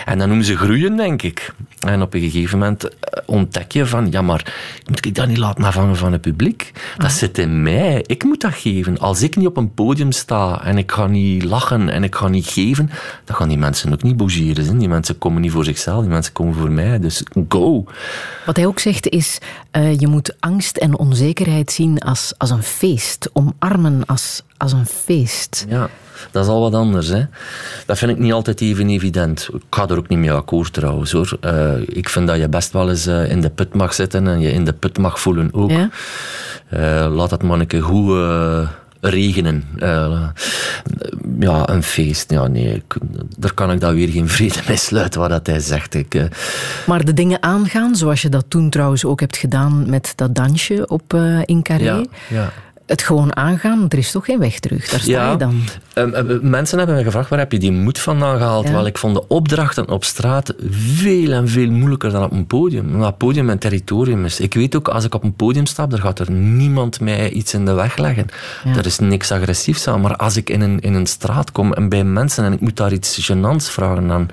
En dan noemen ze groeien, denk ik. En op een gegeven moment eh, ontdek je van, ja, maar moet ik dat niet laten afhangen van het publiek? Dat zit in mij. Ik moet dat geven. Als ik niet op een podium sta en ik ga niet lachen en ik ga niet geven, dan gaan die mensen ook niet bougeren. Die mensen komen niet voor zichzelf, die mensen komen voor mij. Dus go. Wat hij ook zegt is, eh, je moet angst en onzekerheid zien als, als een feest. Omarmen als, als een feest. Ja, dat is al wat anders. Hè. Dat vind ik niet altijd even evident. Ik ga er ook niet mee akkoord trouwens hoor. Eh, ik vind dat je best wel eens eh, in de put mag zitten en je in de put mag voelen ook. Ja? Eh, laat een keer goed regenen. Ja, een feest. Ja, nee, ik, daar kan ik dan weer geen vrede mee sluiten wat dat hij zegt. Ik, Maar de dingen aangaan, zoals je dat toen trouwens ook hebt gedaan met dat dansje op, eh, in Carré. ja, ja. Het gewoon aangaan, er is toch geen weg terug. Daar sta je dan. Ehm, eh, mensen hebben me gevraagd, waar heb je die moed vandaan gehaald? Ja. Wel, ik vond de opdrachten op straat veel en veel moeilijker dan op een podium. Omdat het podium mijn territorium is. Ik weet ook, als ik op een podium stap, er gaat er niemand mij iets in de weg leggen. Ja. Er is niks agressiefs aan. Maar als ik in een, in een straat kom en bij mensen en ik moet daar iets gênants vragen, dan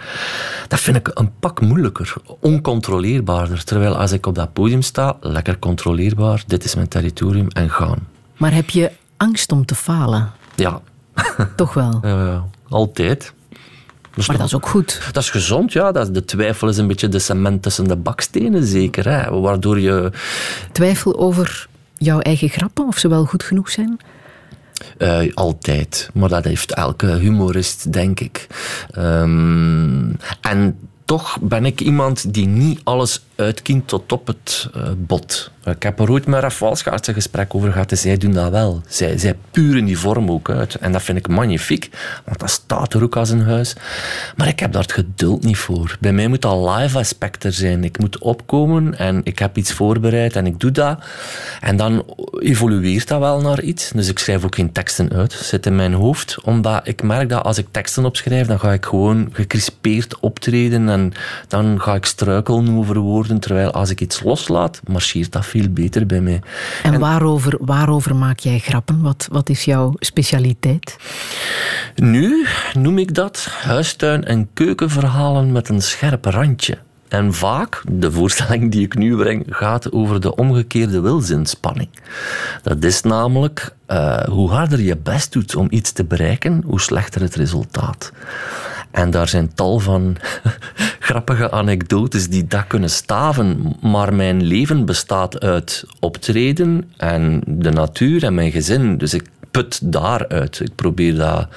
dat vind ik een pak moeilijker. Oncontroleerbaarder. Terwijl als ik op dat podium sta, lekker controleerbaar, dit is mijn territorium en gaan. Maar heb je angst om te falen? Ja, Toch wel. ja, ja. altijd. Dus Maar dat is ook goed. Dat is gezond, ja. Dat de twijfel is een beetje de cement tussen de bakstenen, zeker. Hè? Waardoor je... Twijfel over jouw eigen grappen, of ze wel goed genoeg zijn? eh, altijd. Maar dat heeft elke humorist, denk ik. Ehm, en toch ben ik iemand die niet alles uitkient tot op het eh, bot. Ik heb er ooit met Raf Walschaerts een gesprek over gehad en zij doen dat wel. Zij, zij puren die vorm ook uit. En dat vind ik magnifiek, want dat staat er ook als een huis. Maar ik heb daar het geduld niet voor. Bij mij moet dat live aspect er zijn. Ik moet opkomen en ik heb iets voorbereid en ik doe dat. En dan evolueert dat wel naar iets. Dus ik schrijf ook geen teksten uit. Zit in mijn hoofd. Omdat ik merk dat als ik teksten opschrijf, dan ga ik gewoon gecrispeerd optreden en dan ga ik struikelen over woorden. Terwijl als ik iets loslaat, marcheert dat veel beter bij mij. En, waarover, waarover maak jij grappen? Wat, wat is jouw specialiteit? Nu noem ik dat huistuin- en keukenverhalen met een scherp randje. En vaak, de voorstelling die ik nu breng, gaat over de omgekeerde wilzinspanning. Dat is namelijk, eh, hoe harder je best doet om iets te bereiken, hoe slechter het resultaat. En daar zijn tal van grappige anekdotes die dat kunnen staven. Maar mijn leven bestaat uit optreden en de natuur en mijn gezin. Dus ik put daaruit. Ik probeer dat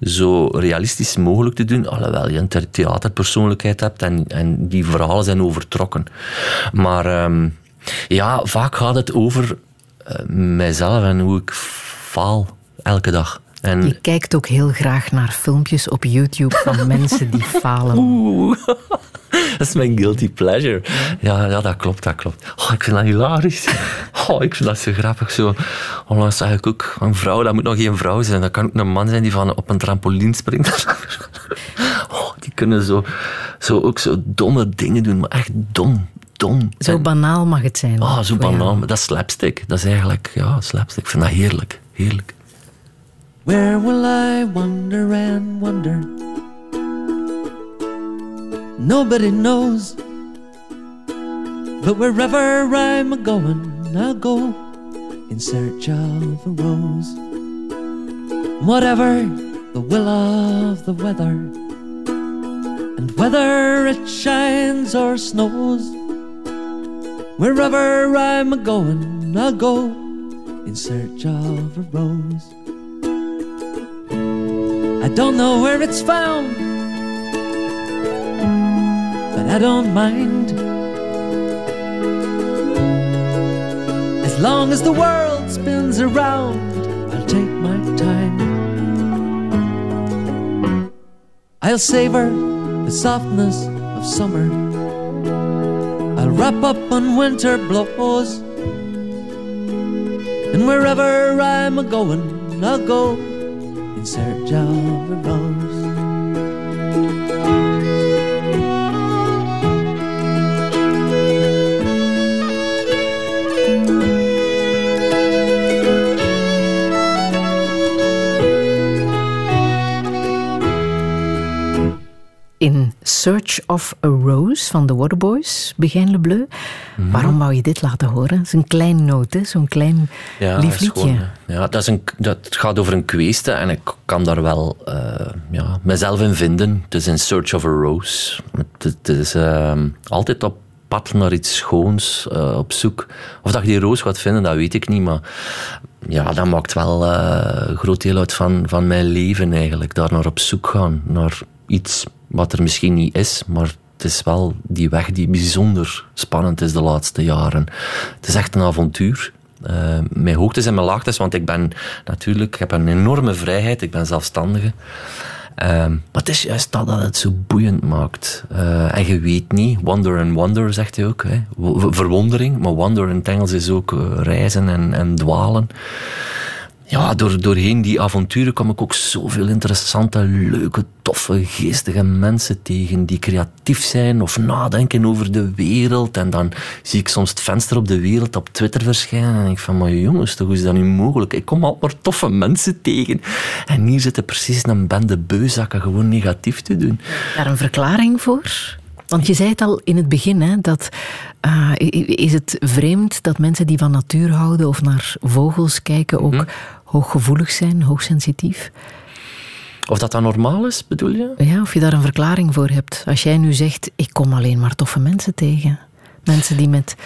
zo realistisch mogelijk te doen. Alhoewel je een the- theaterpersoonlijkheid hebt en, en die verhalen zijn overtrokken. Maar ehm, ja, vaak gaat het over eh, mijzelf en hoe ik faal elke dag. En Je kijkt ook heel graag naar filmpjes op YouTube van mensen die falen. Oeh, dat is mijn guilty pleasure. Ja, ja dat klopt, dat klopt. Oh, ik vind dat hilarisch. Oh, ik vind dat zo grappig. Zo. Onlangs zag ik ook een vrouw, dat moet nog geen vrouw zijn. Dat kan ook een man zijn die van op een trampoline springt. Oh, die kunnen zo, zo ook zo domme dingen doen, maar echt dom. Dom. Zo En- banaal mag het zijn. Ah, zo jou. banaal. Dat is slapstick. Dat is eigenlijk, ja, slapstick. Ik vind dat heerlijk. Heerlijk. Where will I wander and wonder? Nobody knows. But wherever I'm a going, I'll go in search of a rose. Whatever the will of the weather, and whether it shines or snows, wherever I'm a going, I'll go in search of a rose. I don't know where it's found, but I don't mind. As long as the world spins around, I'll take my time. I'll savor the softness of summer. I'll wrap up when winter blows. And wherever I'm a going, I'll go in search of a rose. In Search of a Rose van de Waterboys, Begin Le Bleu. Mhm. Waarom wou je dit laten horen? Het is een klein noot, zo'n klein Ja, lief liedje. gewoon, eh, ja, dat, is een, dat gaat over een kweeste en ik kan daar wel eh, ja, mezelf in vinden. Het is in Search of a Rose. Het, het is ehm, altijd op pad naar iets schoons, eh, op zoek. Of dat je die roos gaat vinden, dat weet ik niet, maar ja, dat maakt wel een groot deel uit van, van mijn leven eigenlijk. Daar naar op zoek gaan, naar iets wat er misschien niet is, maar het is wel die weg die bijzonder spannend is de laatste jaren. Het is echt een avontuur. Eh, mijn hoogtes en mijn laagtes, want ik ben natuurlijk, ik heb een enorme vrijheid, ik ben zelfstandige. Ehm, maar het is juist dat dat het zo boeiend maakt. Eh, en je weet niet, wonder and wonder zegt hij ook. Hè. Verwondering, maar wonder in het Engels is ook reizen en, en dwalen. Ja, door, doorheen die avonturen kom ik ook zoveel interessante, leuke, toffe, geestige mensen tegen die creatief zijn of nadenken over de wereld. En dan zie ik soms het venster op de wereld op Twitter verschijnen en denk ik van, maar jongens, toch hoe is dat nu mogelijk? Ik kom altijd maar toffe mensen tegen. En hier zitten precies een bende beuzakken gewoon negatief te doen. daar een verklaring voor? Want je zei het al in het begin, hè, dat i- is het vreemd dat mensen die van natuur houden of naar vogels kijken ook hooggevoelig zijn, hoogsensitief? Of dat dan normaal is, bedoel je? Ja, of je daar een verklaring voor hebt. Als jij nu zegt, ik kom alleen maar toffe mensen tegen. Mensen die met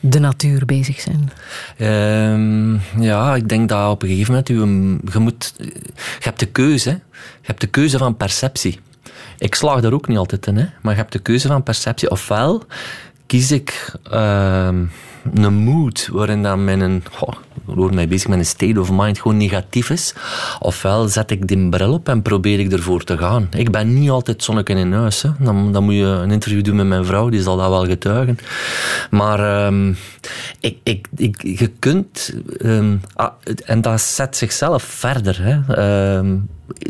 de natuur bezig zijn. Ehm, ja, ik denk dat op een gegeven moment je, je moet, je hebt de keuze. Je hebt de keuze van perceptie. Ik slaag daar ook niet altijd in, hè. maar je hebt de keuze van perceptie. Ofwel kies ik ehm, een mood waarin mijn, goh, mij bezig een state of mind gewoon negatief is. Ofwel zet ik die bril op en probeer ik ervoor te gaan. Ik ben niet altijd zonneken in huis. Hè. Dan, dan moet je een interview doen met mijn vrouw, die zal dat wel getuigen. Maar ehm, ik, ik, ik, je kunt... ehm, ah, en dat zet zichzelf verder. Hè. Ehm,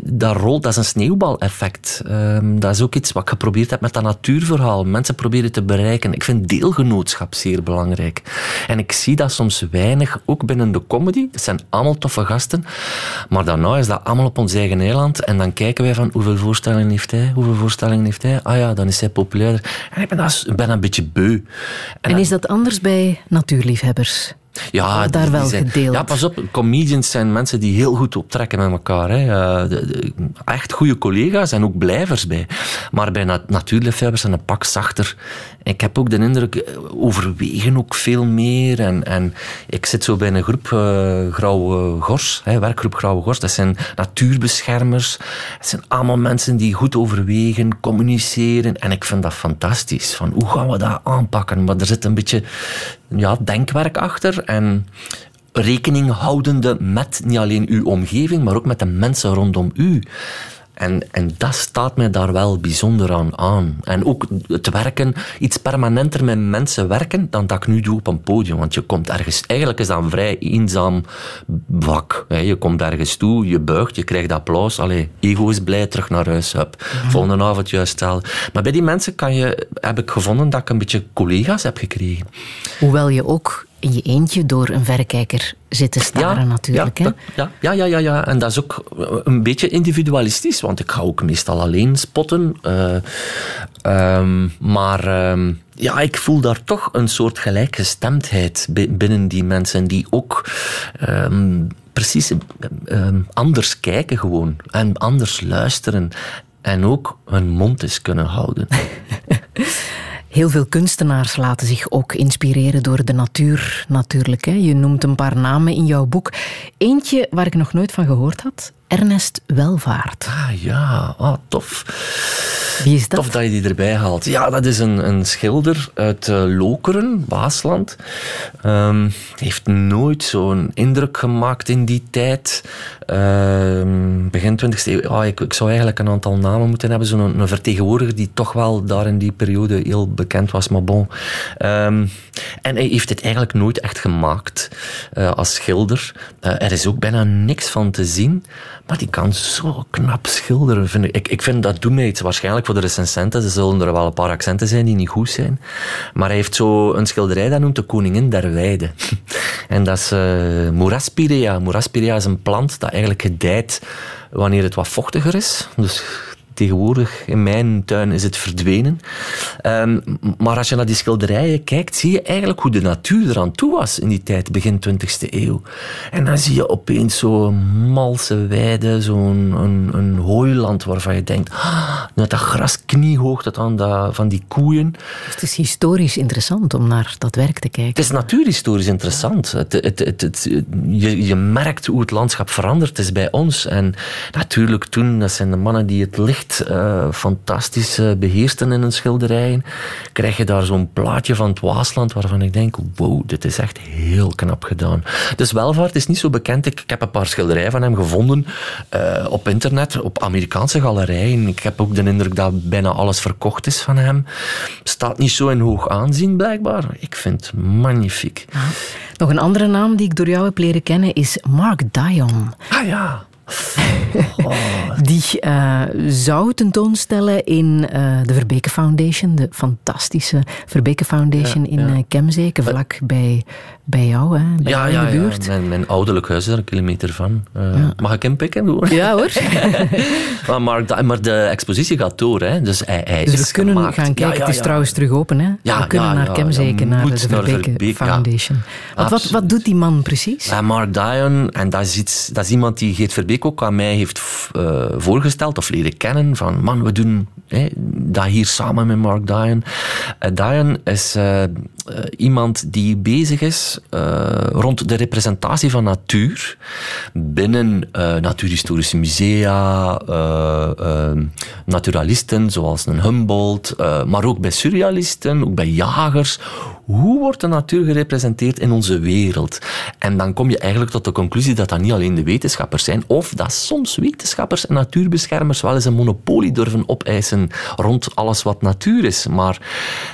dat rolt, dat is een sneeuwbaleffect. Ehm, dat is ook iets wat ik geprobeerd heb met dat natuurverhaal. Mensen proberen te bereiken. Ik vind deelgenootschap zeer belangrijk. En ik zie dat soms weinig, ook binnen de comedy. Het zijn allemaal toffe gasten. Maar daarna is dat allemaal op ons eigen eiland. En dan kijken wij van hoeveel voorstellingen heeft hij? Hoeveel voorstellingen heeft hij? Ah ja, dan is hij populairder. En ik ben, dat, ik ben een beetje beu. En is dat anders bij natuurliefhebbers? Ja, daar die- die wel zijn- gedeeld? Ja, pas op. Comedians zijn mensen die heel goed optrekken met elkaar. Hè. Eh, de- de- echt goede collega's en ook blijvers bij. Maar bij nat natuurliefhebbers zijn een pak zachter. Ik heb ook de indruk, eh, overwegen ook veel meer. En, en ik zit zo bij een groep eh, Grauwe Gors, hè, werkgroep Grauwe Gors. Dat zijn natuurbeschermers. Het zijn allemaal mensen die goed overwegen, communiceren. En ik vind dat fantastisch. Van, hoe gaan we dat aanpakken? Maar er zit een beetje ja, denkwerk achter. En rekening houdende met niet alleen uw omgeving, maar ook met de mensen rondom u. En, en dat staat mij daar wel bijzonder aan aan. En ook het werken, iets permanenter met mensen werken dan dat ik nu doe op een podium. Want je komt ergens, eigenlijk is dat een vrij eenzaam hè. Je komt ergens toe, je buigt, je krijgt applaus. Allee, ego is blij, terug naar huis. Hup. Volgende avond juist stel. Maar bij die mensen kan je, heb ik gevonden dat ik een beetje collega's heb gekregen. Hoewel je ook in je eentje door een verrekijker zit te staren natuurlijk. ja, hè? dat- ja, ja, ja, ja, ja. En dat is ook een beetje individualistisch, want ik ga ook meestal alleen spotten. eh, ehm, maar ehm, ja, ik voel daar toch een soort gelijkgestemdheid bi- binnen die mensen die ook ehm, precies anders kijken gewoon en anders luisteren. En ook hun mond eens kunnen houden. Heel veel kunstenaars laten zich ook inspireren door de natuur, natuurlijk. Hè? Je noemt een paar namen in jouw boek. Eentje waar ik nog nooit van gehoord had, Ernest Welvaart. Ah ja, ah, tof. Wie is dat? Tof dat je die erbij haalt. Ja, dat is een, een schilder uit eh, Lokeren, Waasland. Hij heeft nooit zo'n indruk gemaakt in die tijd. Ehm, begin 20e eeuw. Ah, ik, ik zou eigenlijk een aantal namen moeten hebben. Zo'n een vertegenwoordiger die toch wel daar in die periode heel bekend was. Maar bon. Ehm, en hij heeft het eigenlijk nooit echt gemaakt eh, als schilder. Eh, er is ook bijna niks van te zien. Maar die kan zo knap schilderen. Vind ik. Ik, ik vind dat doet mij iets. Waarschijnlijk voor de recensenten. Er zullen er wel een paar accenten zijn die niet goed zijn. Maar hij heeft zo een schilderij dat noemt de Koningin der Weide. en dat is uh, Moeraspirea. Moeraspirea is een plant dat eigenlijk gedijt wanneer het wat vochtiger is. Dus tegenwoordig in mijn tuin is het verdwenen. Um, maar als je naar die schilderijen kijkt, zie je eigenlijk hoe de natuur eraan toe was in die tijd, begin 20e eeuw. En dan zie je opeens zo'n malse weide, zo'n een, een hooiland waarvan je denkt, ah, dat gras kniehoog tot aan dat, van die koeien. Het is historisch interessant om naar dat werk te kijken. Het is natuurhistorisch interessant. Het, het, het, het, je, je merkt hoe het landschap veranderd is bij ons. En natuurlijk toen, dat zijn de mannen die het licht echt eh, fantastisch eh, beheersten in hun schilderijen, krijg je daar zo'n plaatje van het Waasland waarvan ik denk, wow, dit is echt heel knap gedaan. Dus Welvaart is niet zo bekend. Ik, ik heb een paar schilderijen van hem gevonden eh, op internet, op Amerikaanse galerijen. Ik heb ook de indruk dat bijna alles verkocht is van hem. Staat niet zo in hoog aanzien, blijkbaar. Ik vind het magnifiek. Nog een andere naam die ik door jou heb leren kennen is Mark Dion. Ah ja. Die eh, zou tentoonstellen in eh, de Verbeke Foundation, de fantastische Verbeke Foundation in eh Kemzeke, vlak bij, bij jou, hè, bij Ja, jou ja, in de ja. buurt. Mijn, mijn ouderlijk huis is er een kilometer van. Eh, Mag ik hem pikken? gewoon? Ja hoor. maar, maar de expositie gaat door, hè. dus hij, hij Dus is we kunnen gemaakt. gaan kijken. Ja, ja, het is ja. trouwens terug open. Hè? Ja, we kunnen ja, naar ja, Kemzeke, je naar de Verbeke ja. Foundation. Wat, wat, doet die man precies? Ja, Mark Dion, en dat is, iets, dat is iemand die Geert Verbeek ook aan mij heeft eh, voorgesteld of leren kennen. Van, man, we doen hè, dat hier samen met Mark Dion. Eh, Dion is eh, iemand die bezig is eh, rond de representatie van natuur binnen eh, natuurhistorische musea, eh, eh, naturalisten zoals een Humboldt, maar ook bij surrealisten, ook bij jagers. Hoe wordt de natuur gerepresenteerd in onze wereld? En dan kom je eigenlijk tot de conclusie dat dat niet alleen de wetenschappers zijn, of dat soms wetenschappers en natuurbeschermers wel eens een monopolie durven opeisen rond alles wat natuur is. Maar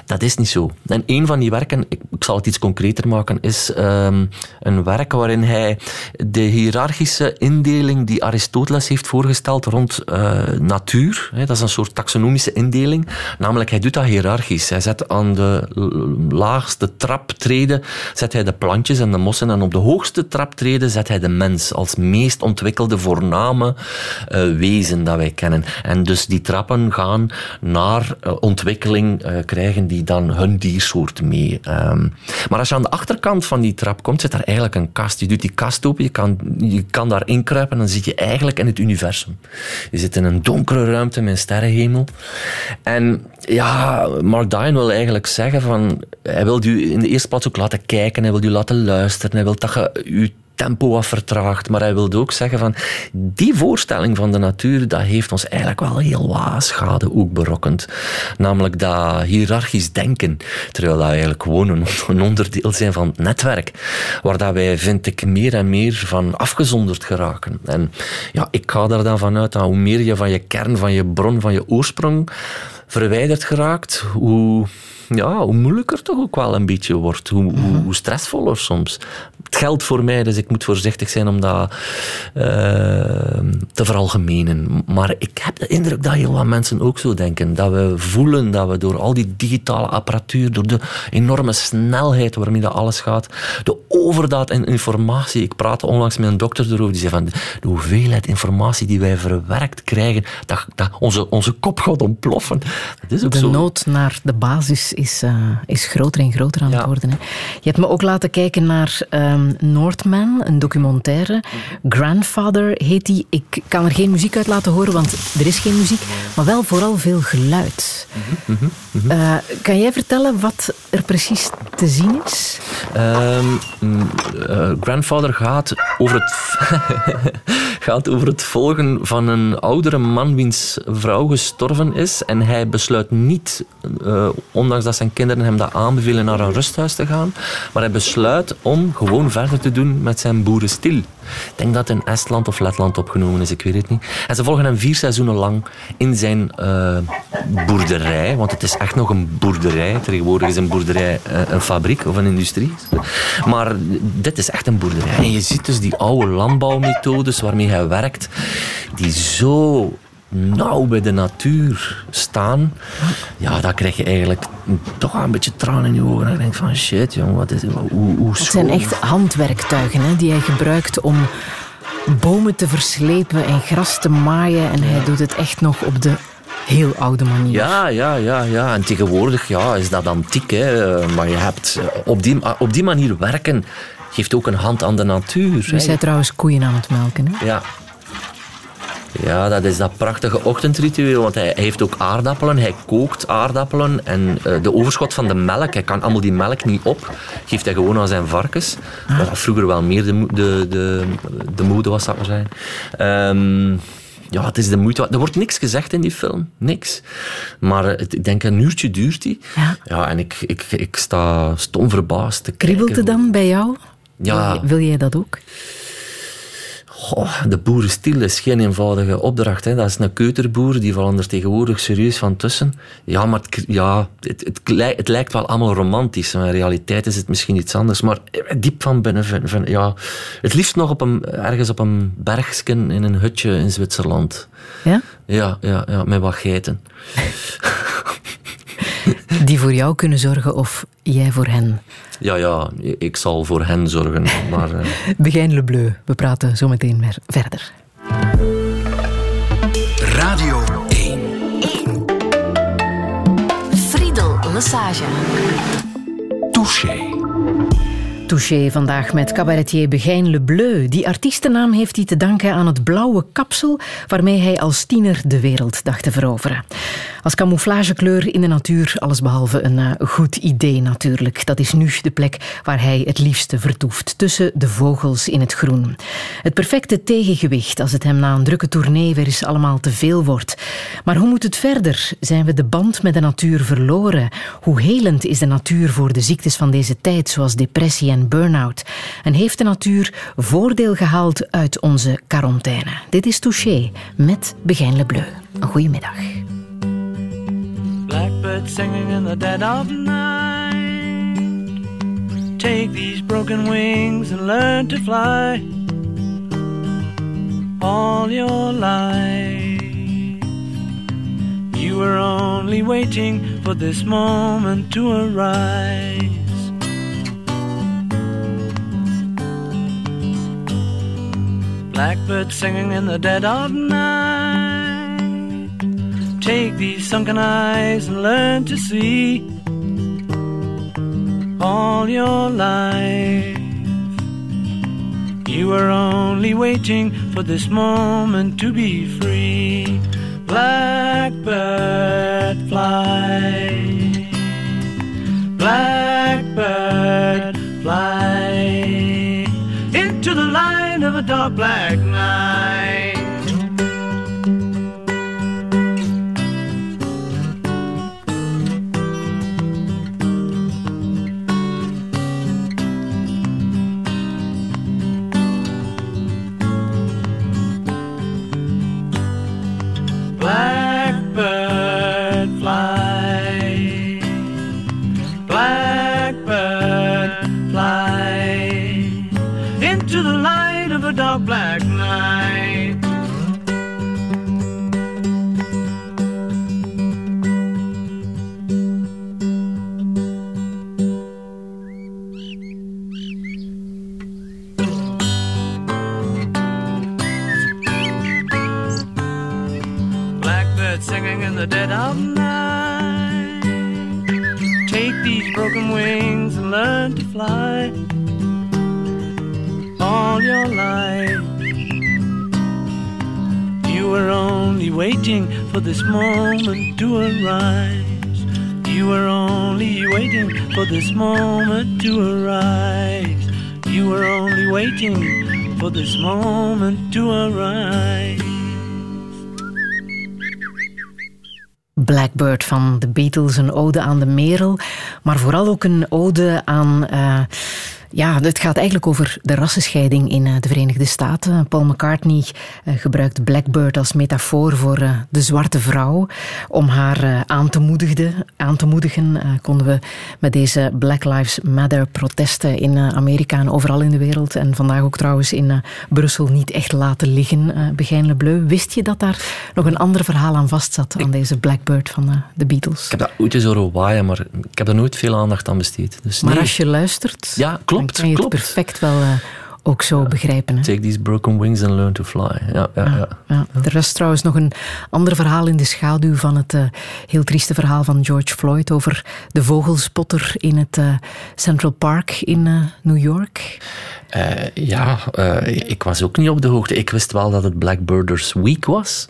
dat is niet zo. En een van die werken, ik, ik zal het iets concreter maken, is ehm, een werk waarin hij de hiërarchische indeling die Aristoteles heeft voorgesteld rond eh, natuur, hè, dat is een soort taxonomische indeling, namelijk hij doet dat hiërarchisch. Hij zet aan de laagste traptreden zet hij de plantjes en de mossen en op de hoogste traptreden zet hij de mens als meest ontwikkelde, voorname eh, wezen dat wij kennen. En dus die trappen gaan naar eh, ontwikkeling, krijgen die dan hun diersoort mee. Ehm, maar als je aan de achterkant van die trap komt, zit daar eigenlijk een kast. Je doet die kast open, je kan, je kan daar inkruipen en dan zit je eigenlijk in het universum. Je zit in een donkere ruimte met een sterrenhemel. En ja, Mark Dion wil eigenlijk zeggen van... Hij wil u in de eerste plaats ook laten kijken, hij wil u laten luisteren, hij wil dat je je tempo wat. Maar hij wilde ook zeggen van... Die voorstelling van de natuur, dat heeft ons eigenlijk wel heel wat schade ook berokkend. Namelijk dat hiërarchisch denken. Terwijl dat eigenlijk gewoon een, onderdeel zijn van het netwerk. Waar dat wij, vind ik, meer en meer van afgezonderd geraken. En ja, ik ga er dan vanuit dat hoe meer je van je kern, van je bron, van je oorsprong verwijderd geraakt, hoe, ja, hoe moeilijker toch ook wel een beetje wordt. Hoe, hoe, hoe stressvoller soms. Het geldt voor mij, dus ik moet voorzichtig zijn om dat eh, te veralgemenen. Maar ik heb de indruk dat heel wat mensen ook zo denken. Dat we voelen dat we door al die digitale apparatuur, door de enorme snelheid waarmee dat alles gaat, de overdaad in informatie. Ik praatte onlangs met een dokter erover, die zei van de hoeveelheid informatie die wij verwerkt krijgen, dat, dat onze, onze kop gaat ontploffen. Dat is ook De zo. nood naar de basis is, eh, is groter en groter aan het worden. Hè. Je hebt me ook laten kijken naar ehm, Northman, een documentaire. Grandfather heet die. Ik kan er geen muziek uit laten horen, want er is geen muziek, maar wel vooral veel geluid. Eh, kan jij vertellen wat er precies te zien is? Ehm, mm, eh, Grandfather gaat over, het, gaat over het volgen van een oudere man wiens vrouw gestorven is. En hij besluit niet, eh, ondanks dat zijn kinderen hem dat aanbevelen, naar een rusthuis te gaan. Maar hij besluit om gewoon verder te doen met zijn boerenstil. Ik denk dat het in Estland of Letland opgenomen is, ik weet het niet. En ze volgen hem vier seizoenen lang in zijn eh, boerderij. Want het is echt nog een boerderij. Tegenwoordig is een boerderij eh, een fabriek of een industrie. Maar dit is echt een boerderij. En je ziet dus die oude landbouwmethodes waarmee hij werkt, die zo nauw bij de natuur staan, ja, dan krijg je eigenlijk toch een beetje tranen in je ogen. En je denkt van shit, jong, wat is, hoe, hoe Het zijn echt handwerktuigen hè, die hij gebruikt om bomen te verslepen en gras te maaien. En hij doet het echt nog op de heel oude manier. Ja, ja, ja, ja. En tegenwoordig ja, is dat antiek. Hè. Maar je hebt eh, op die, op die manier werken geeft ook een hand aan de natuur. Hè. hij trouwens koeien aan het melken. Hè? Ja. Ja, dat is dat prachtige ochtendritueel. Want hij heeft ook aardappelen. Hij kookt aardappelen. En eh, de overschot van de melk, hij kan allemaal die melk niet op. Geeft hij gewoon aan zijn varkens. Wat vroeger wel meer de, de, de, de mode was, zou ik maar zeggen. Ehm, ja, het is de moeite. Er wordt niks gezegd in die film. Niks. Maar eh, het- ik denk een uurtje duurt die. Ja. en ik, ik, ik sta stom verbaasd te Kriebelt het dan bij jou? Ja. Wil, jij dat ook? Goh, de boerenstiel is geen eenvoudige opdracht. Hè. Dat is een keuterboer, die vallen er tegenwoordig serieus van tussen. Ja, maar het, ja, het, het, lij- het lijkt wel allemaal romantisch. Maar in realiteit is het misschien iets anders. Maar diep van binnen, vind- ja, het liefst nog op een, ergens op een bergsken in een hutje in Zwitserland. Ja? Ja, ja, ja met wat geiten. Die voor jou kunnen zorgen of jij voor hen. Ja, ja, ik zal voor hen zorgen. Maar eh, Begijn Le Bleu. We praten zo meteen weer verder. Radio 1. Friedel Massage. Touché. Touché vandaag met cabaretier Begijn Le Bleu. Die artiestennaam heeft hij te danken aan het blauwe kapsel waarmee hij als tiener de wereld dacht te veroveren. Als camouflagekleur in de natuur, allesbehalve een eh, goed idee natuurlijk. Dat is nu de plek waar hij het liefste vertoeft, tussen de vogels in het groen. Het perfecte tegengewicht als het hem na een drukke tournee weer eens allemaal te veel wordt. Maar hoe moet het verder? Zijn we de band met de natuur verloren? Hoe helend is de natuur voor de ziektes van deze tijd, zoals depressie burn-out? En heeft de natuur voordeel gehaald uit onze quarantaine? Dit is Touché met Begijn Le Bleu. Een goede middag. Blackbird singing in the dead of night. Take these broken wings and learn to fly. All your life, you were only waiting for this moment to arise. Blackbird singing in the dead of night. Take these sunken eyes and learn to see all your life. You were only waiting for this moment to be free. Blackbird fly. Blackbird fly of a dark black night. Black night. Van de Beatles, een ode aan de merel, maar vooral ook een ode aan. eh, ja, het gaat eigenlijk over de rassenscheiding in eh, de Verenigde Staten. Paul McCartney eh, gebruikt Blackbird als metafoor voor eh, de zwarte vrouw. Om haar aan, te moedigen, aan te moedigen konden we met deze Black Lives Matter protesten in Amerika en overal in de wereld. En vandaag ook trouwens in Brussel niet echt laten liggen. eh Begijn Le Bleu. Wist je dat daar nog een ander verhaal aan vastzat, aan deze Blackbird van de Beatles? ik heb dat ooit eens horen waaien, maar ik heb er nooit veel aandacht aan besteed. Dus Maar nee. als je luistert, Ja, klopt, dan kan je klopt. het perfect wel eh, ook zo begrijpen. Hè? Take these broken wings and learn to fly. Ja, ja, ja. Ja, er rust trouwens nog een ander verhaal in de schaduw van het eh, heel trieste verhaal van George Floyd over de vogelspotter in het eh, Central Park in New York. Ja, ik was ook niet op de hoogte. Ik wist wel dat het Blackbirders Week was.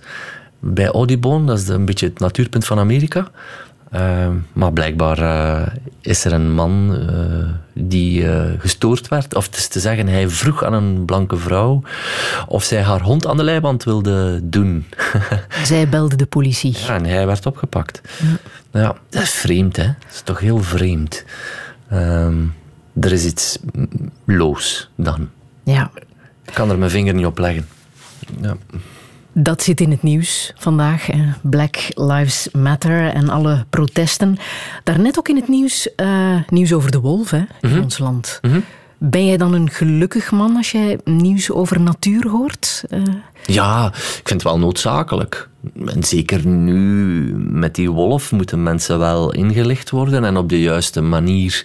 Bij Audubon, dat is een beetje het natuurpunt van Amerika. Eh, maar blijkbaar eh, is er een man eh, die eh, gestoord werd. Of het is te zeggen, hij vroeg aan een blanke vrouw of zij haar hond aan de leiband wilde doen. Zij belde de politie. Ja, en hij werd opgepakt. Ja, dat is vreemd, hè? Dat is toch heel vreemd. Ehm, er is iets loos dan. Ja. Ik kan er mijn vinger niet op leggen. Ja. Dat zit in het nieuws vandaag. Black Lives Matter en alle protesten. Daarnet ook in het nieuws, eh, nieuws over de wolf hè, in ons land. Ben jij dan een gelukkig man als jij nieuws over natuur hoort? Eh, Ja, ik vind het wel noodzakelijk. En zeker nu met die wolf moeten mensen wel ingelicht worden en op de juiste manier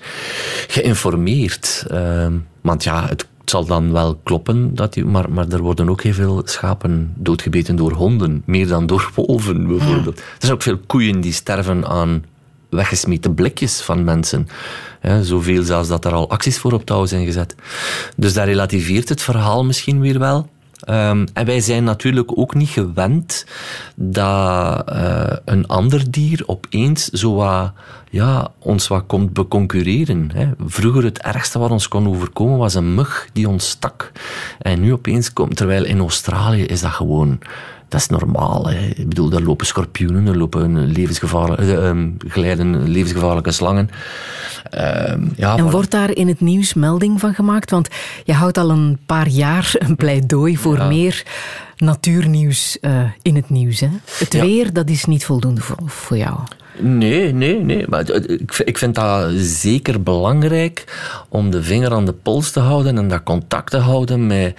geïnformeerd. Ehm, want ja, het zal dan wel kloppen, dat die, maar, maar er worden ook heel veel schapen doodgebeten door honden. Meer dan door wolven bijvoorbeeld. Er zijn ook veel koeien die sterven aan weggesmeten blikjes van mensen. Ja, zoveel zelfs dat er al acties voor op touw zijn gezet. Dus dat relativeert het verhaal misschien weer wel. Ehm, en wij zijn natuurlijk ook niet gewend dat eh, een ander dier opeens zo ja, ons wat komt beconcurreren. Hè. Vroeger het ergste wat ons kon overkomen was een mug die ons stak. En nu opeens komt, terwijl in Australië is dat gewoon dat is normaal. Hè. Ik bedoel, daar lopen schorpioenen, er lopen levensgevaarlijke, eh, ehm, glijden levensgevaarlijke slangen. Ehm, ja, en maar- wordt daar in het nieuws melding van gemaakt? Want je houdt al een paar jaar een pleidooi voor meer natuurnieuws eh, in het nieuws. Hè? Het Ja. weer, dat is niet voldoende voor, voor jou. Nee, nee, nee. Maar ik vind dat zeker belangrijk om de vinger aan de pols te houden en dat contact te houden met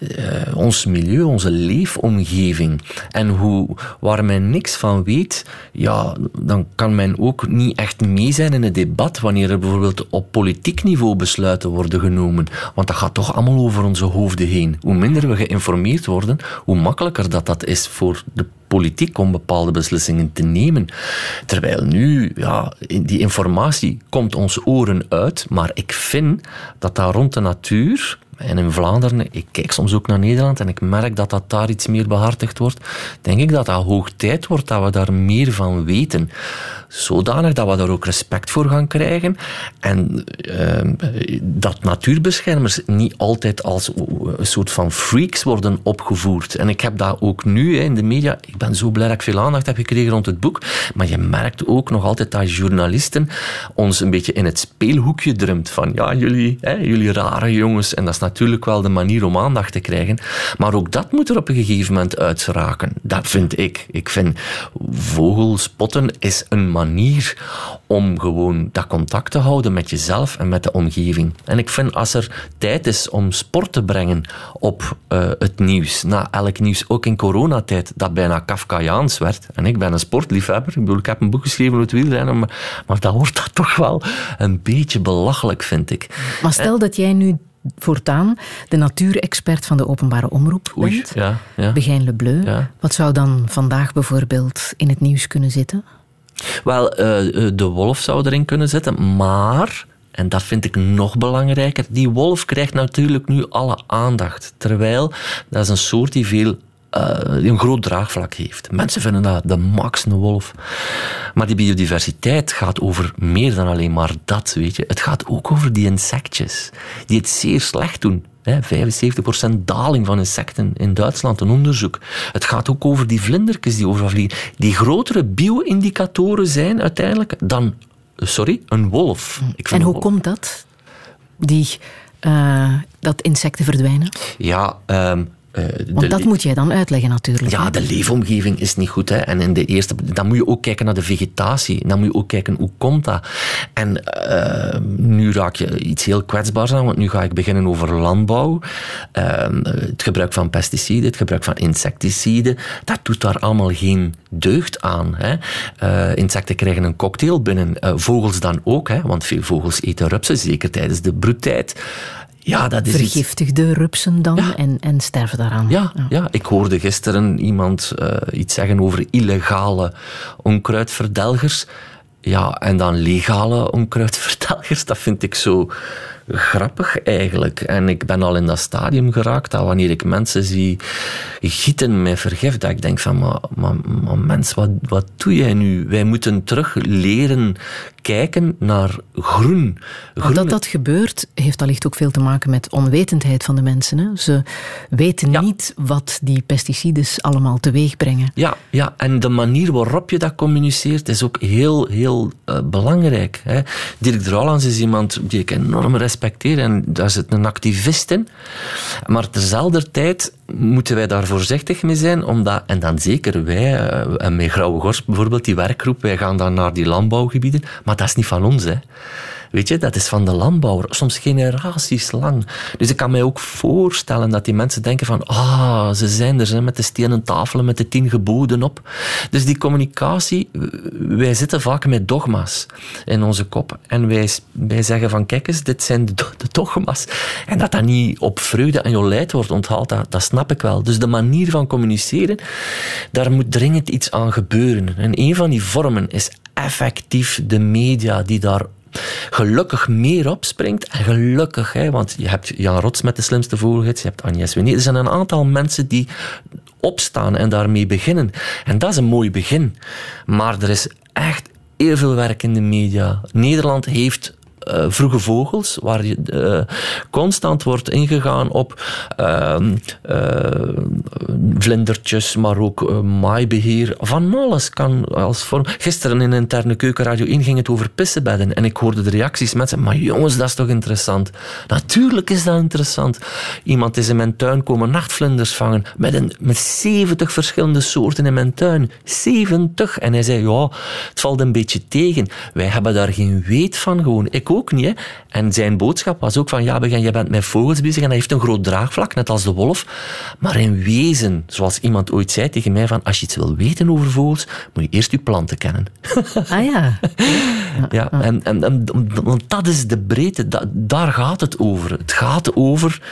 eh, ons milieu, onze leefomgeving. En hoe, waar men niks van weet, ja, dan kan men ook niet echt mee zijn in het debat wanneer er bijvoorbeeld op politiek niveau besluiten worden genomen. Want dat gaat toch allemaal over onze hoofden heen. Hoe minder we geïnformeerd worden, hoe makkelijker dat, dat is voor de politiek om bepaalde beslissingen te nemen. Terwijl nu, ja, die informatie komt ons oren uit, maar ik vind dat daar rond de natuur, en in Vlaanderen, ik kijk soms ook naar Nederland en ik merk dat dat daar iets meer behartigd wordt, denk ik dat dat hoog tijd wordt dat we daar meer van weten. Zodanig dat we daar ook respect voor gaan krijgen en ehm, dat natuurbeschermers niet altijd als een soort van freaks worden opgevoerd. En ik heb dat ook nu in de media. Ik ben zo blij dat ik veel aandacht heb gekregen rond het boek. Maar je merkt ook nog altijd dat journalisten ons een beetje in het speelhoekje drumt. Van ja, jullie, hè, jullie rare jongens. En dat is natuurlijk wel de manier om aandacht te krijgen. Maar ook dat moet er op een gegeven moment uitraken. Dat vind ik. Ik vind vogelspotten is een manier om gewoon dat contact te houden met jezelf en met de omgeving. En ik vind als er tijd is om sport te brengen op eh, het nieuws, na elk nieuws, ook in coronatijd, dat bijna Kafkaiaans werd. En ik ben een sportliefhebber. Ik bedoel, ik heb een boek geschreven over het wielrennen, maar, maar dan wordt dat toch wel een beetje belachelijk, vind ik. Maar stel dat jij nu voortaan de natuurexpert van de openbare omroep Oei, bent. ja, ja. Begijn Le Bleu. Ja. Wat zou dan vandaag bijvoorbeeld in het nieuws kunnen zitten? Wel, eh, eh, de wolf zou erin kunnen zitten, maar, en dat vind ik nog belangrijker, die wolf krijgt natuurlijk nu alle aandacht. Terwijl dat is een soort die veel. Eh, een groot draagvlak heeft. Mensen vinden dat de max een wolf. Maar die biodiversiteit gaat over meer dan alleen maar dat, weet je. Het gaat ook over die insectjes, die het zeer slecht doen. Hè, 75% daling van insecten in Duitsland, een onderzoek. Het gaat ook over die vlindertjes die overal vliegen. Die grotere bio-indicatoren zijn uiteindelijk dan, sorry, een wolf. Ik vind En hoe wolf- komt dat? Die, eh, dat insecten verdwijnen? Ja, de Want dat moet jij dan uitleggen natuurlijk. Ja, hè? de leefomgeving is niet goed. Hè. En in de eerste, dan moet je ook kijken naar de vegetatie. Dan moet je ook kijken hoe komt dat. En eh, nu raak je iets heel kwetsbaars aan, want nu ga ik beginnen over landbouw. Eh, het gebruik van pesticiden, het gebruik van insecticiden. Dat doet daar allemaal geen deugd aan. Hè. Eh, insecten krijgen een cocktail binnen. Eh, vogels dan ook, hè, want veel vogels eten rupsen, zeker tijdens de broedtijd. Ja, dat is iets... Vergiftigde rupsen dan en, en sterven daaraan. Ja, ja, ik hoorde gisteren iemand eh, iets zeggen over illegale onkruidverdelgers. Ja, en dan legale onkruidverdelgers. Dat vind ik zo grappig eigenlijk. En ik ben al in dat stadium geraakt dat wanneer ik mensen zie gieten met vergif, dat ik denk van, maar, maar, maar mens, wat, wat doe jij nu? Wij moeten terug leren kijken naar groen. Groen dat dat gebeurt, heeft allicht ook veel te maken met onwetendheid van de mensen. Hè? Ze weten niet wat die pesticiden allemaal teweeg brengen. Ja, ja, en de manier waarop je dat communiceert is ook heel, heel eh, belangrijk. Hè. Dirk Drouwlands is iemand die ik enorm respecteer en daar zit een activist in. Maar tezelfde tijd moeten wij daar voorzichtig mee zijn, omdat, en dan zeker wij, en met Grauwe Gors bijvoorbeeld, die werkgroep, wij gaan dan naar die landbouwgebieden, maar dat is niet van ons. Hè. Weet je, dat is van de landbouwer, soms generaties lang. Dus ik kan mij ook voorstellen dat die mensen denken van ah, ze zijn er hè, met de stenen tafelen, met de tien geboden op. Dus die communicatie, wij zitten vaak met dogma's in onze kop. En wij, wij zeggen van kijk eens, dit zijn de dogma's. En dat dat niet op vreugde en jolijt wordt onthaald, dat, dat snap ik wel. Dus de manier van communiceren, daar moet dringend iets aan gebeuren. En een van die vormen is effectief de media die daar gelukkig meer opspringt. En gelukkig, hè, want je hebt Jan Rots met de slimste vogelgids, je hebt Agnes Wenier. Er zijn een aantal mensen die opstaan en daarmee beginnen. En dat is een mooi begin. Maar er is echt heel veel werk in de media. Nederland heeft eh, vroege vogels, waar je eh, constant wordt ingegaan op ehm, eh, vlindertjes, maar ook eh, maaibeheer. Van alles kan als vorm. Gisteren in interne keukenradio 1 ging het over pissebedden. En ik hoorde de reacties. Mensen, maar jongens, dat is toch interessant? Natuurlijk is dat interessant. Iemand is in mijn tuin komen nachtvlinders vangen met, een, met 70 verschillende soorten in mijn tuin. 70. En hij zei, ja, het valt een beetje tegen. Wij hebben daar geen weet van gewoon. Ik ook niet. Hè. En zijn boodschap was ook van, ja, Begin, je bent met vogels bezig en dat heeft een groot draagvlak, net als de wolf. Maar in wezen, zoals iemand ooit zei tegen mij, van, als je iets wil weten over vogels, moet je eerst je planten kennen. Ah ja. Ja, en, en, en- want dat is de breedte, da- daar gaat het over. Het gaat over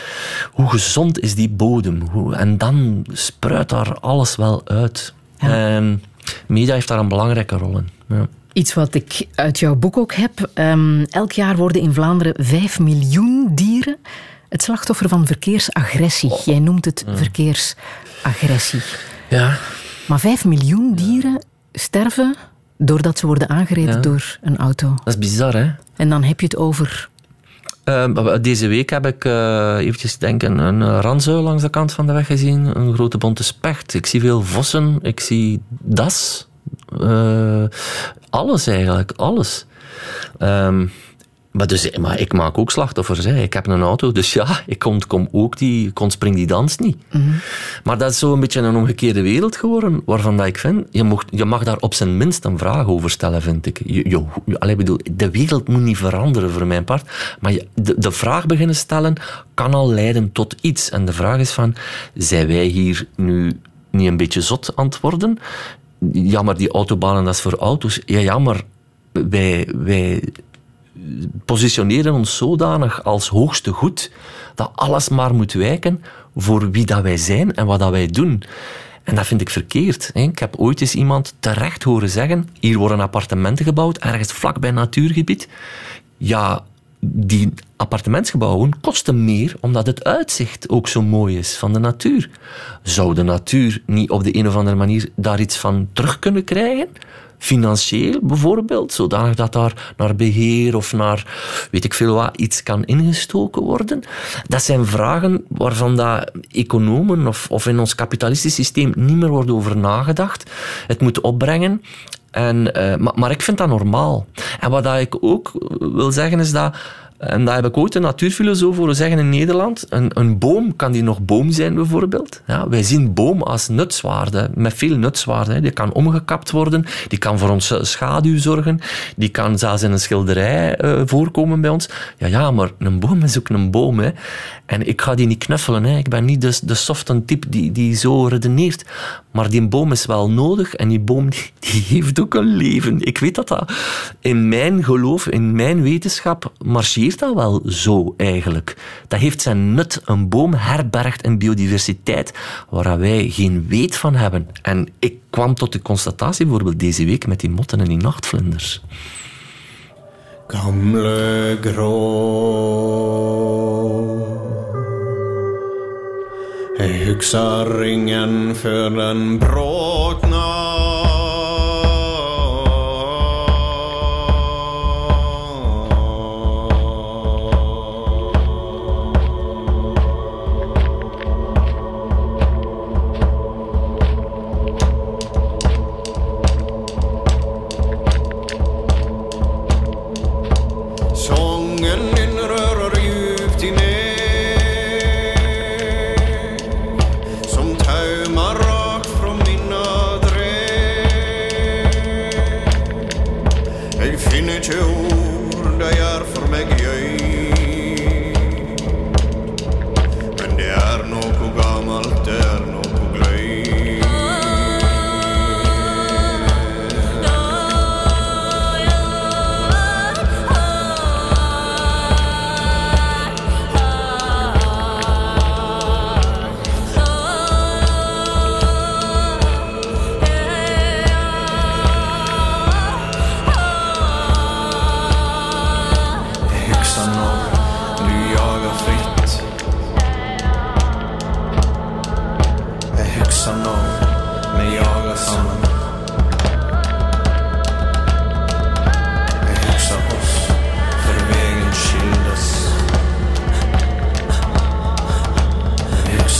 hoe gezond is die bodem. Hoe, en dan spruit daar alles wel uit. En media heeft daar een belangrijke rol in. Ja. Iets wat ik uit jouw boek ook heb. Ehm, elk jaar worden in Vlaanderen 5 miljoen dieren het slachtoffer van verkeersagressie. Jij noemt het verkeersagressie. ja. Maar 5 miljoen dieren sterven doordat ze worden aangereden Ja. door een auto. Dat is bizar, hè? En dan heb je het over Eh, deze week heb ik uh, eventjes denken, een uh, ranzuil langs de kant van de weg gezien. Een grote bonte specht. Ik zie veel vossen. Ik zie das. Uh, alles eigenlijk. Alles. Um, maar, dus, maar ik maak ook slachtoffers. Hè. Ik heb een auto, dus ja, ik kom, kom ook die, kon spring die dans niet. Mhm. Mm -hmm. Maar dat is zo een beetje een omgekeerde wereld geworden, waarvan dat ik vind, je, mocht, je mag daar op zijn minst een vraag over stellen, vind ik. Je, je, je, allee, bedoel, de wereld moet niet veranderen voor mijn part, maar je, de, de vraag beginnen stellen kan al leiden tot iets. En de vraag is van, zijn wij hier nu niet een beetje zot aan het worden? Ja, maar die autobanen, dat is voor auto's. Ja, ja, maar wij... wij positioneren ons zodanig als hoogste goed dat alles maar moet wijken voor wie dat wij zijn en wat dat wij doen. En dat vind ik verkeerd. Ik heb ooit eens iemand terecht horen zeggen: hier worden appartementen gebouwd, ergens vlakbij een natuurgebied. Ja, die appartementsgebouwen kosten meer omdat het uitzicht ook zo mooi is van de natuur. Zou de natuur niet op de een of andere manier daar iets van terug kunnen krijgen? Financieel bijvoorbeeld, zodanig dat daar naar beheer of naar weet ik veel wat iets kan ingestoken worden. Dat zijn vragen waarvan dat economen of, of in ons kapitalistisch systeem niet meer wordt over nagedacht. Het moet opbrengen. En, uh, maar, maar ik vind dat normaal. En wat dat ik ook wil zeggen is dat en daar heb ik ooit een natuurfilosoof horen zeggen in Nederland. Een, een, boom, kan die nog boom zijn bijvoorbeeld? Ja, wij zien boom als nutswaarde, met veel nutswaarde. Die kan omgekapt worden, die kan voor onze schaduw zorgen, die kan zelfs in een schilderij uh, voorkomen bij ons. Ja, ja, maar een boom is ook een boom. Hè. En ik ga die niet knuffelen. Hè. Ik ben niet de, de softe type die, die zo redeneert. Maar die boom is wel nodig en die boom die heeft ook een leven. Ik weet dat dat in mijn geloof, in mijn wetenschap, marcheert dat wel zo eigenlijk. Dat heeft zijn nut. Een boom herbergt een biodiversiteit waar wij geen weet van hebben. En ik kwam tot de constatatie bijvoorbeeld deze week met die motten en die nachtvlinders. Gamle grå husker ringen før den bråkna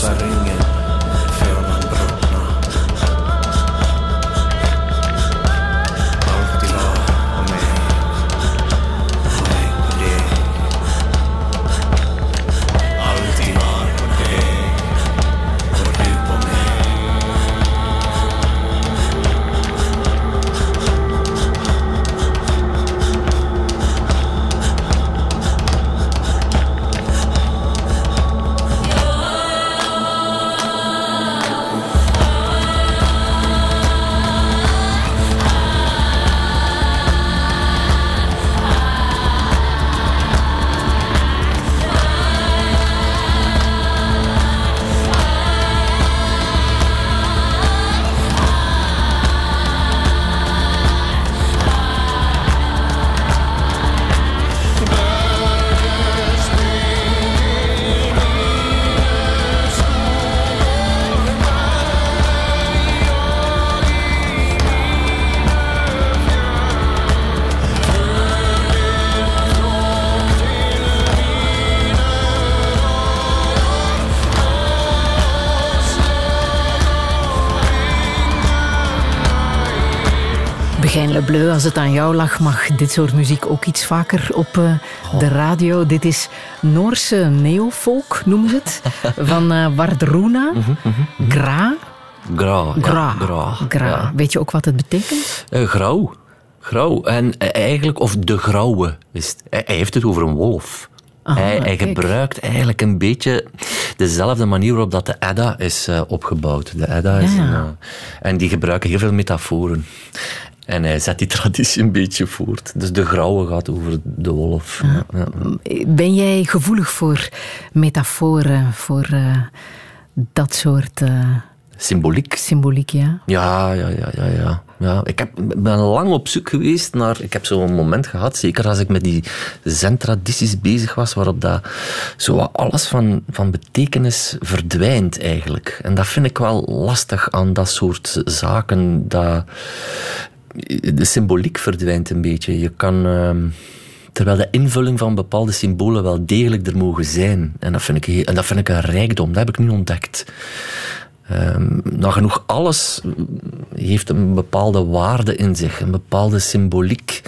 barriña. Bleu, als het aan jou lag, mag dit soort muziek ook iets vaker op eh, de radio. Dit is Noorse neofolk, noemen ze het, van eh Wardruna. Gra. Gra. ja, Gra. gra. Gra. Ja. Weet je ook wat het betekent? Eh, grauw. Grauw. En eigenlijk, of de grauwe. Is het. Hij, hij heeft het over een wolf. Aha, hij, gebruikt eigenlijk een beetje dezelfde manier waarop dat de Edda is opgebouwd. De Edda is Ja, ja. een, en die gebruiken heel veel metaforen. En hij zet die traditie een beetje voort. Dus de grauwe gaat over de wolf. Ja, ja. Ben jij gevoelig voor metaforen, voor eh, dat soort eh, Symboliek. symboliek, ja? Ja, ja, ja, ja. ja. ja. Ik heb, ben lang op zoek geweest naar... Ik heb zo'n moment gehad, zeker als ik met die zen-tradities bezig was, waarop dat zo alles van, van betekenis verdwijnt eigenlijk. En dat vind ik wel lastig aan dat soort zaken. Dat, de symboliek verdwijnt een beetje. Je kan... ehm, Terwijl de invulling van bepaalde symbolen wel degelijk er mogen zijn. En dat vind ik, en dat vind ik een rijkdom. Dat heb ik nu ontdekt. Ehm nagenoeg alles heeft een bepaalde waarde in zich, een bepaalde symboliek.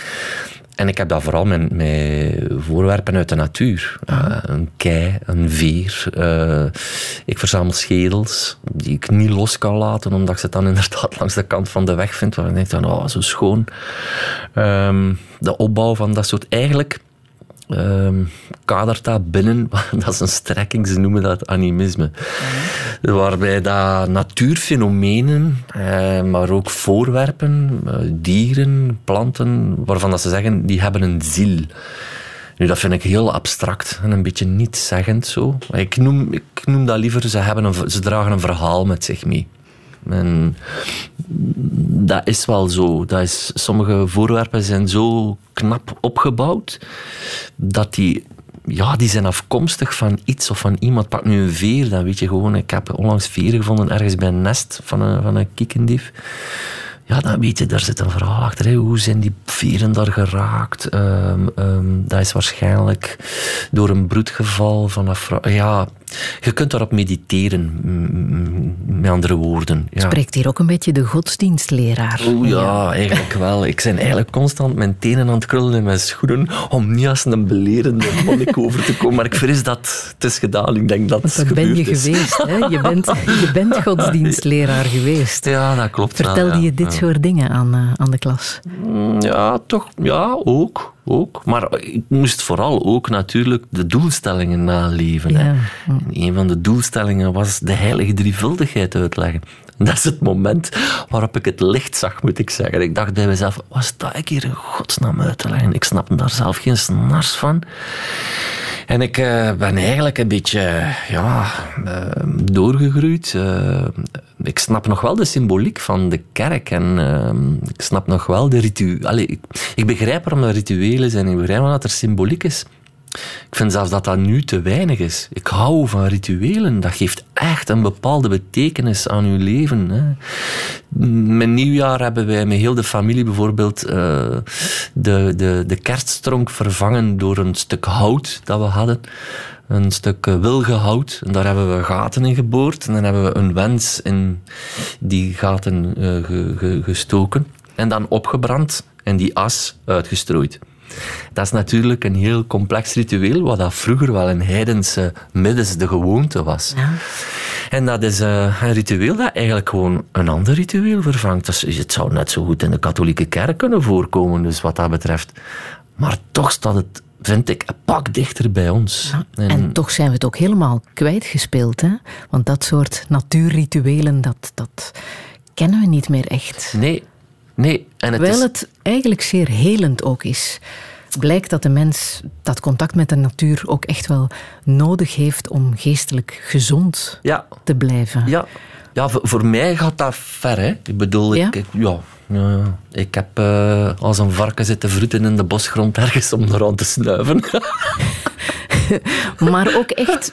En ik heb dat vooral met, met voorwerpen uit de natuur. Eh, een kei, een veer. eh, ik verzamel schedels die ik niet los kan laten, omdat ik ze dan inderdaad langs de kant van de weg vind. Waar ik denk van, oh, zo schoon. Ehm, de opbouw van dat soort... Eigenlijk ehm kadert dat binnen, dat is een strekking, ze noemen dat animisme. Waarbij dat natuurfenomenen, eh, maar ook voorwerpen, eh, dieren, planten, waarvan dat ze zeggen, die hebben een ziel. Nu, dat vind ik heel abstract en een beetje niet-zeggend zo. Ik noem, ik noem dat liever, ze, hebben een, ze dragen een verhaal met zich mee. En dat is wel zo. Dat is, sommige voorwerpen zijn zo knap opgebouwd dat die ja, die zijn afkomstig van iets of van iemand. Pak nu een veer, dan weet je gewoon... Ik heb onlangs veren gevonden ergens bij een nest van een, van een kiekendief. Ja, dan weet je, daar zit een verhaal achter. Hoe zijn die veren daar geraakt? Ehm, ehm, dat is waarschijnlijk door een broedgeval van een vrouw. Ja, je kunt daarop mediteren, met andere woorden. Ja. Spreekt hier ook een beetje de godsdienstleraar. Oeh ja, eigenlijk wel. Ik ben eigenlijk constant mijn tenen aan het krullen in mijn schoenen om niet als een belerende monnik over te komen. Maar ik vrees dat het is gedaan. Ik denk dat Dat ben je is. geweest. Hè? Je, bent, je bent godsdienstleraar geweest. Ja, dat klopt. wel, Vertelde ja. je dit soort dingen aan, eh, aan de klas? Mm, Ja, toch. Ja, ook. Ook. Maar ik moest vooral ook natuurlijk de doelstellingen naleven. Hè. En een van de doelstellingen was de heilige drievuldigheid uitleggen. Dat is het moment waarop ik het licht zag, moet ik zeggen. Ik dacht bij mezelf, wat sta ik hier in godsnaam uit te leggen? Ik snap daar zelf geen snars van. En ik eh, ben eigenlijk een beetje ja, eh, doorgegroeid. Eh, ik snap nog wel de symboliek van de kerk. En eh, ik snap nog wel de rituelen. Ik, ik begrijp waarom er rituelen zijn. Ik begrijp waarom dat er symboliek is. Ik vind zelfs dat dat nu te weinig is. Ik hou van rituelen. Dat geeft echt een bepaalde betekenis aan uw leven. Hè. Met nieuwjaar hebben wij met heel de familie bijvoorbeeld eh, de, de, de kerststronk vervangen door een stuk hout dat we hadden. Een stuk eh, wilgehout. En daar hebben we gaten in geboord. En dan hebben we een wens in die gaten eh, ge- ge- gestoken. En dan opgebrand en die as uitgestrooid. Dat is natuurlijk een heel complex ritueel, wat dat vroeger wel een heidense middens de gewoonte was. En dat is eh, een ritueel dat eigenlijk gewoon een ander ritueel vervangt. Dus het zou net zo goed in de katholieke kerk kunnen voorkomen, dus wat dat betreft. Maar toch staat het, vind ik, een pak dichter bij ons. En, toch zijn we het ook helemaal kwijtgespeeld. Hè? Want dat soort natuurrituelen, dat, dat kennen we niet meer echt. Nee, nee. En het Terwijl is, het eigenlijk zeer helend ook is. Blijkt dat de mens dat contact met de natuur ook echt wel nodig heeft om geestelijk gezond ja, te blijven. Ja, ja voor, voor mij gaat dat ver. Hè. Ik bedoel, Ja? ik, ja, ja, ik heb eh, als een varken zitten vroeten in de bosgrond ergens om eraan te snuiven. Maar ook echt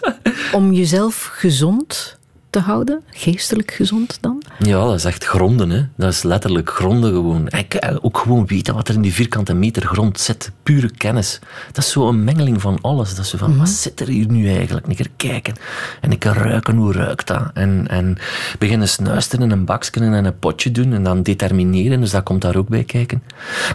om jezelf gezond te houden, geestelijk gezond dan. Ja, dat is echt gronden. Hè. Dat is letterlijk gronden gewoon. Ik, eh, ook gewoon weten wat er in die vierkante meter grond zit. Pure kennis. Dat is zo een mengeling van alles. Dat is zo van, wat zit er hier nu eigenlijk? Keer kijken. En een keer ruiken, hoe ruikt dat? En, en beginnen snuisteren in een bakje en in een potje doen. En dan determineren, dus dat komt daar ook bij kijken.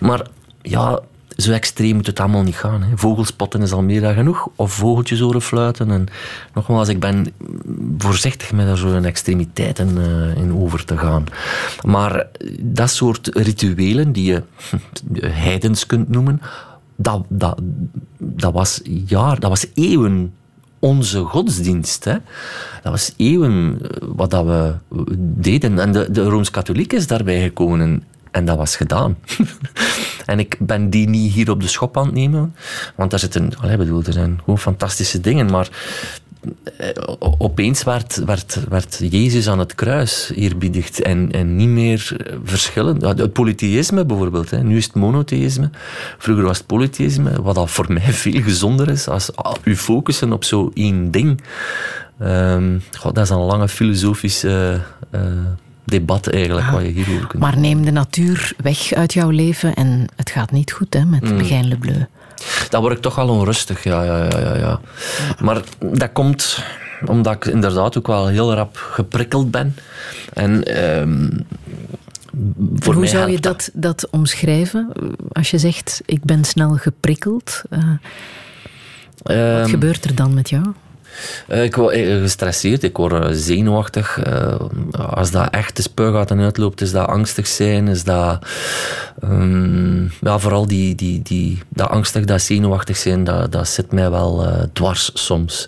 Maar ja, zo extreem moet het allemaal niet gaan. Hè. Vogelspotten is al meer dan genoeg. Of vogeltjes horen fluiten. En nogmaals, ik ben voorzichtig met daar zo'n extremiteiten eh, in over te gaan. Maar dat soort rituelen die je heidens kunt noemen, dat, dat, dat, was, jaar, dat was eeuwen onze godsdienst. Dat was eeuwen eh, wat dat we deden. En de, de Rooms-Katholiek is daarbij gekomen. En dat was gedaan. en ik ben die niet hier op de schop aan het nemen. Want daar zitten, er zijn gewoon fantastische dingen. Maar eh, opeens werd, werd, werd Jezus aan het kruis eerbiedigd. En, en niet meer verschillen. Ja, Het polytheïsme bijvoorbeeld. Hè. Nu is het monotheïsme. Vroeger was het polytheïsme. Wat voor mij veel gezonder is. Als ah, u focussen op zo één ding. Ehm, god, dat is een lange filosofische eh, debat eigenlijk. Wat je hierover kunt Maar neem de natuur weg uit jouw leven en het gaat niet goed hè, met Mm. Begijn Le Bleu. Dan word ik toch wel onrustig, ja, ja, ja, ja, ja. Maar dat komt omdat ik inderdaad ook wel heel rap geprikkeld ben. En ehm, voor Hoe mij zou je dat, dat omschrijven? Als je zegt, ik ben snel geprikkeld. eh, wat Ehm, gebeurt er dan met jou? Eh, Ik word eh, gestresseerd, ik word eh, zenuwachtig. Als dat echt de spuigaten uitloopt, is dat angstig zijn, is dat... ehm, ja, vooral die, die, die, dat angstig, dat zenuwachtig zijn, dat, dat zit mij wel dwars soms.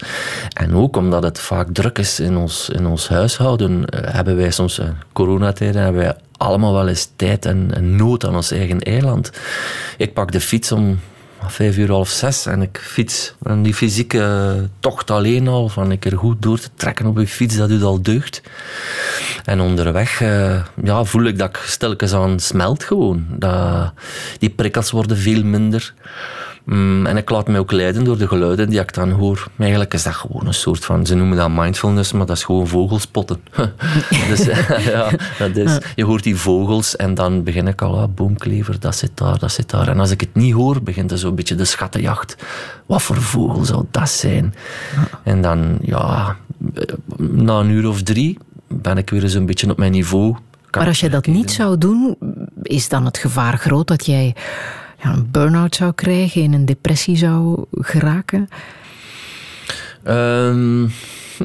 En ook omdat het vaak druk is in ons, in ons huishouden, hebben wij soms, eh, coronatijden, hebben wij allemaal wel eens tijd en, en nood aan ons eigen eiland. Ik pak de fiets om vijf uur, half zes en ik fiets. En die fysieke tocht alleen al, van een keer goed door te trekken op je fiets, dat doet al deugd. En onderweg eh, ja, voel ik dat ik stilletjes aan smelt gewoon. Dat, die prikkels worden veel minder. Mm, en ik laat me ook leiden door de geluiden die ik dan hoor. Eigenlijk is dat gewoon een soort van, ze noemen dat mindfulness, maar dat is gewoon vogelspotten. dus ja, dat is, je hoort die vogels en dan begin ik al, ah, boomklever, dat zit daar, dat zit daar. En als ik het niet hoor, begint er zo'n beetje de schattenjacht. Wat voor vogel zou dat zijn? En dan, ja, na een uur of drie ben ik weer eens een beetje op mijn niveau. Kan Maar als jij dat niet zou doen, is dan het gevaar groot dat jij ja, een burn-out zou krijgen, in een depressie zou geraken? Ehm,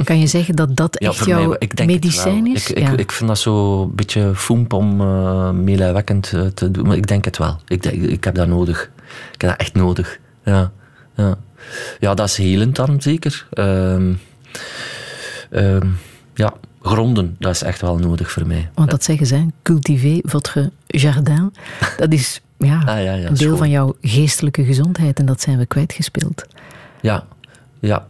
Kan je zeggen dat dat Ja, echt jouw mij, medicijn is? Ik, ik, ik vind dat zo een beetje foemp om uh, meelijwekkend te doen. Maar ik denk het wel. Ik, denk, ik heb dat nodig. Ik heb dat echt nodig. Ja, ja. ja dat is helend dan zeker. Ehm, ehm, ja, gronden, dat is echt wel nodig voor mij. Want dat zeggen ze, cultiver votre jardin. Dat is ja, Ah, ja, ja, een deel schoon. van jouw geestelijke gezondheid en dat zijn we kwijtgespeeld. Ja, ja,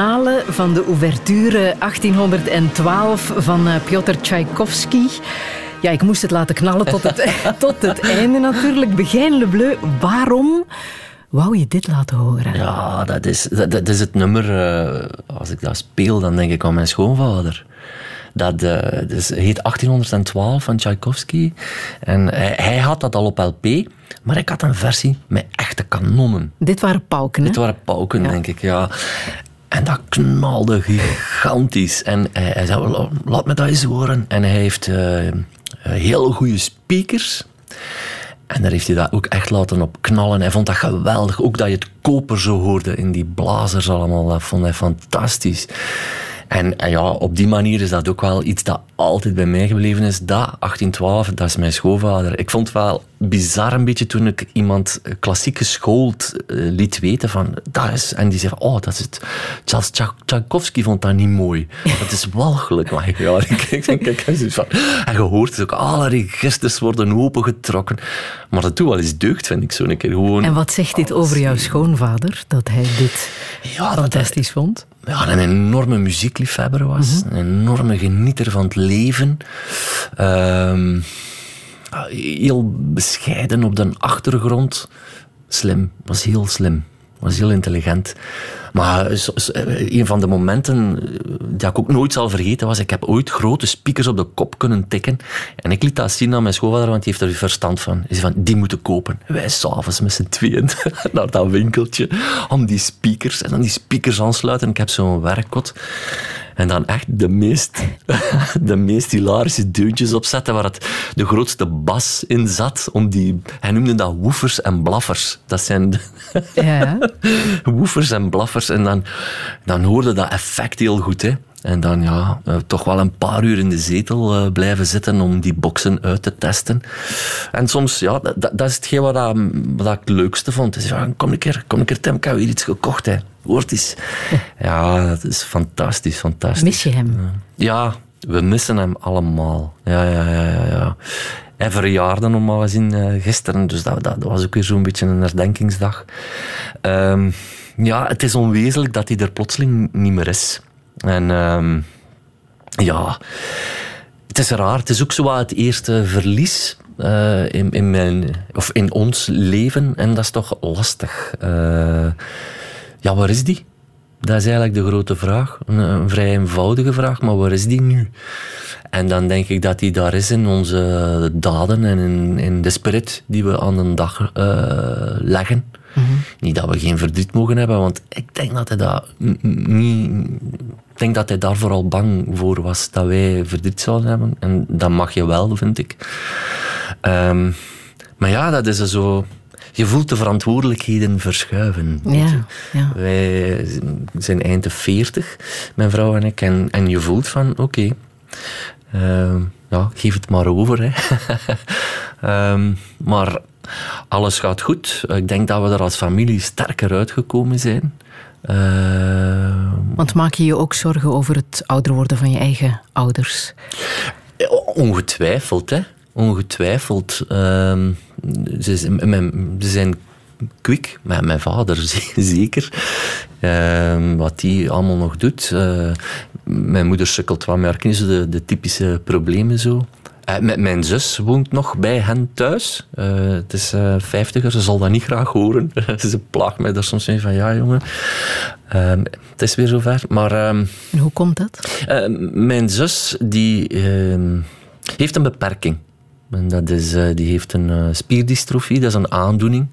finale van de ouverture 1812 van eh, Piotr Tchaikovsky. Ja, ik moest het laten knallen tot het, tot het einde natuurlijk. Begin Le Bleu, waarom wou je dit laten horen? Ja, dat is, dat, dat is het nummer. eh, als ik dat speel, dan denk ik aan mijn schoonvader. Dat eh, dus heet 1812 van Tchaikovsky. En hij, hij had dat al op LP, maar ik had een versie met echte kanonnen. Dit waren pauken, hè? Dit waren pauken, denk ik, ja. En dat knalde gigantisch. En hij, hij zei, "La- laat me dat eens horen. En hij heeft eh, heel goede speakers. En daar heeft hij dat ook echt laten op knallen. Hij vond dat geweldig. Ook dat je het koper zo hoorde in die blazers allemaal. Dat vond hij fantastisch. En, en ja, op die manier is dat ook wel iets dat altijd bij mij gebleven is. Dat, 1812, dat is mijn schoonvader. Ik vond het wel bizar een beetje toen ik iemand klassiek geschoold eh, liet weten van, dat is, en die zei van, oh, dat is het. Charles Tchaikovsky vond dat niet mooi. Dat is walgelijk. Maar ja, ik, ik, ik, ik- van, en je hoort het ook, alle registers worden opengetrokken. Maar dat doet wel eens deugd, vind ik zo een keer. Gewoon, En wat zegt dit over jouw schoonvader, dat hij dit ja, dat hij- fantastisch vond? Ja, een enorme muziekliefhebber was. Een enorme genieter van het leven. Ehm, heel bescheiden op de achtergrond. Slim, was heel slim. Was heel intelligent. Maar zo- een van de momenten eh, die ik ook nooit zal vergeten was, ik heb ooit grote speakers op de kop kunnen tikken. En ik liet dat zien aan mijn schoonvader, want die heeft er verstand van. Hij zei van, die moeten kopen. En wij s'avonds met z'n tweeën naar dat winkeltje om die speakers en dan die speakers aansluiten. Ik heb zo'n werkkot. En dan echt de meest, de meest hilarische deuntjes opzetten waar het de grootste bas in zat. Om die, hij noemde dat woefers en blaffers. Dat zijn de, Ja. woefers en blaffers. En dan, dan hoorde dat effect heel goed. Hè. En dan ja, eh, toch wel een paar uur in de zetel eh, blijven zitten om die boksen uit te testen. En soms, ja, dat, is hetgeen wat, dat- wat ik het leukste vond. Dus, ja, kom een keer, kom een keer Tim, ik heb weer iets gekocht. Hè. Hoort eens. Ja, dat is fantastisch, fantastisch. Mis je hem? Ja, we missen hem allemaal. Ja, ja, ja, ja. ja. Hij verjaarde normaal gezien eh, gisteren, dus dat, dat, dat was ook weer zo'n beetje een herdenkingsdag. Ehm, ja, het is onwezenlijk dat hij er plotseling niet meer is. En ehm, ja, het is raar. Het is ook zo wat het eerste verlies eh, in, in, mijn, of in ons leven. En dat is toch lastig. Eh, ja, waar is die? Dat is eigenlijk de grote vraag. Een, een vrij eenvoudige vraag, maar waar is die nu? En dan denk ik dat die daar is in onze daden en in, in de spirit die we aan de dag eh, leggen. Niet dat we geen verdriet mogen hebben, want ik denk dat hij dat niet. Ik denk dat hij daar vooral bang voor was dat wij verdriet zouden hebben. En dat mag je wel, vind ik. Ehm, maar ja, dat is zo. Je voelt de verantwoordelijkheden verschuiven. Ja, ja. Wij zijn eind de 40, mijn vrouw en ik. En, en je voelt van, oké, ehm, ja, geef het maar over. Hè. Ehm, maar alles gaat goed. Ik denk dat we er als familie sterker uitgekomen zijn. Ehm, Want maak je je ook zorgen over het ouder worden van je eigen ouders? Ongetwijfeld, hè. Ongetwijfeld. Ehm, ze, zijn kwik, mijn, mijn vader zeker. Ehm, wat die allemaal nog doet. Eh, mijn moeder sukkelt wat met haar de, de typische problemen zo. Eh, mijn, mijn zus woont nog bij hen thuis. Eh, het is eh vijftiger, ze zal dat niet graag horen. ze plaagt mij daar soms mee van, ja jongen, ehm, het is weer zover. Maar... ehm, hoe komt dat? mijn zus die, ehm, heeft een beperking. En dat is, die heeft een spierdystrofie, dat is een aandoening.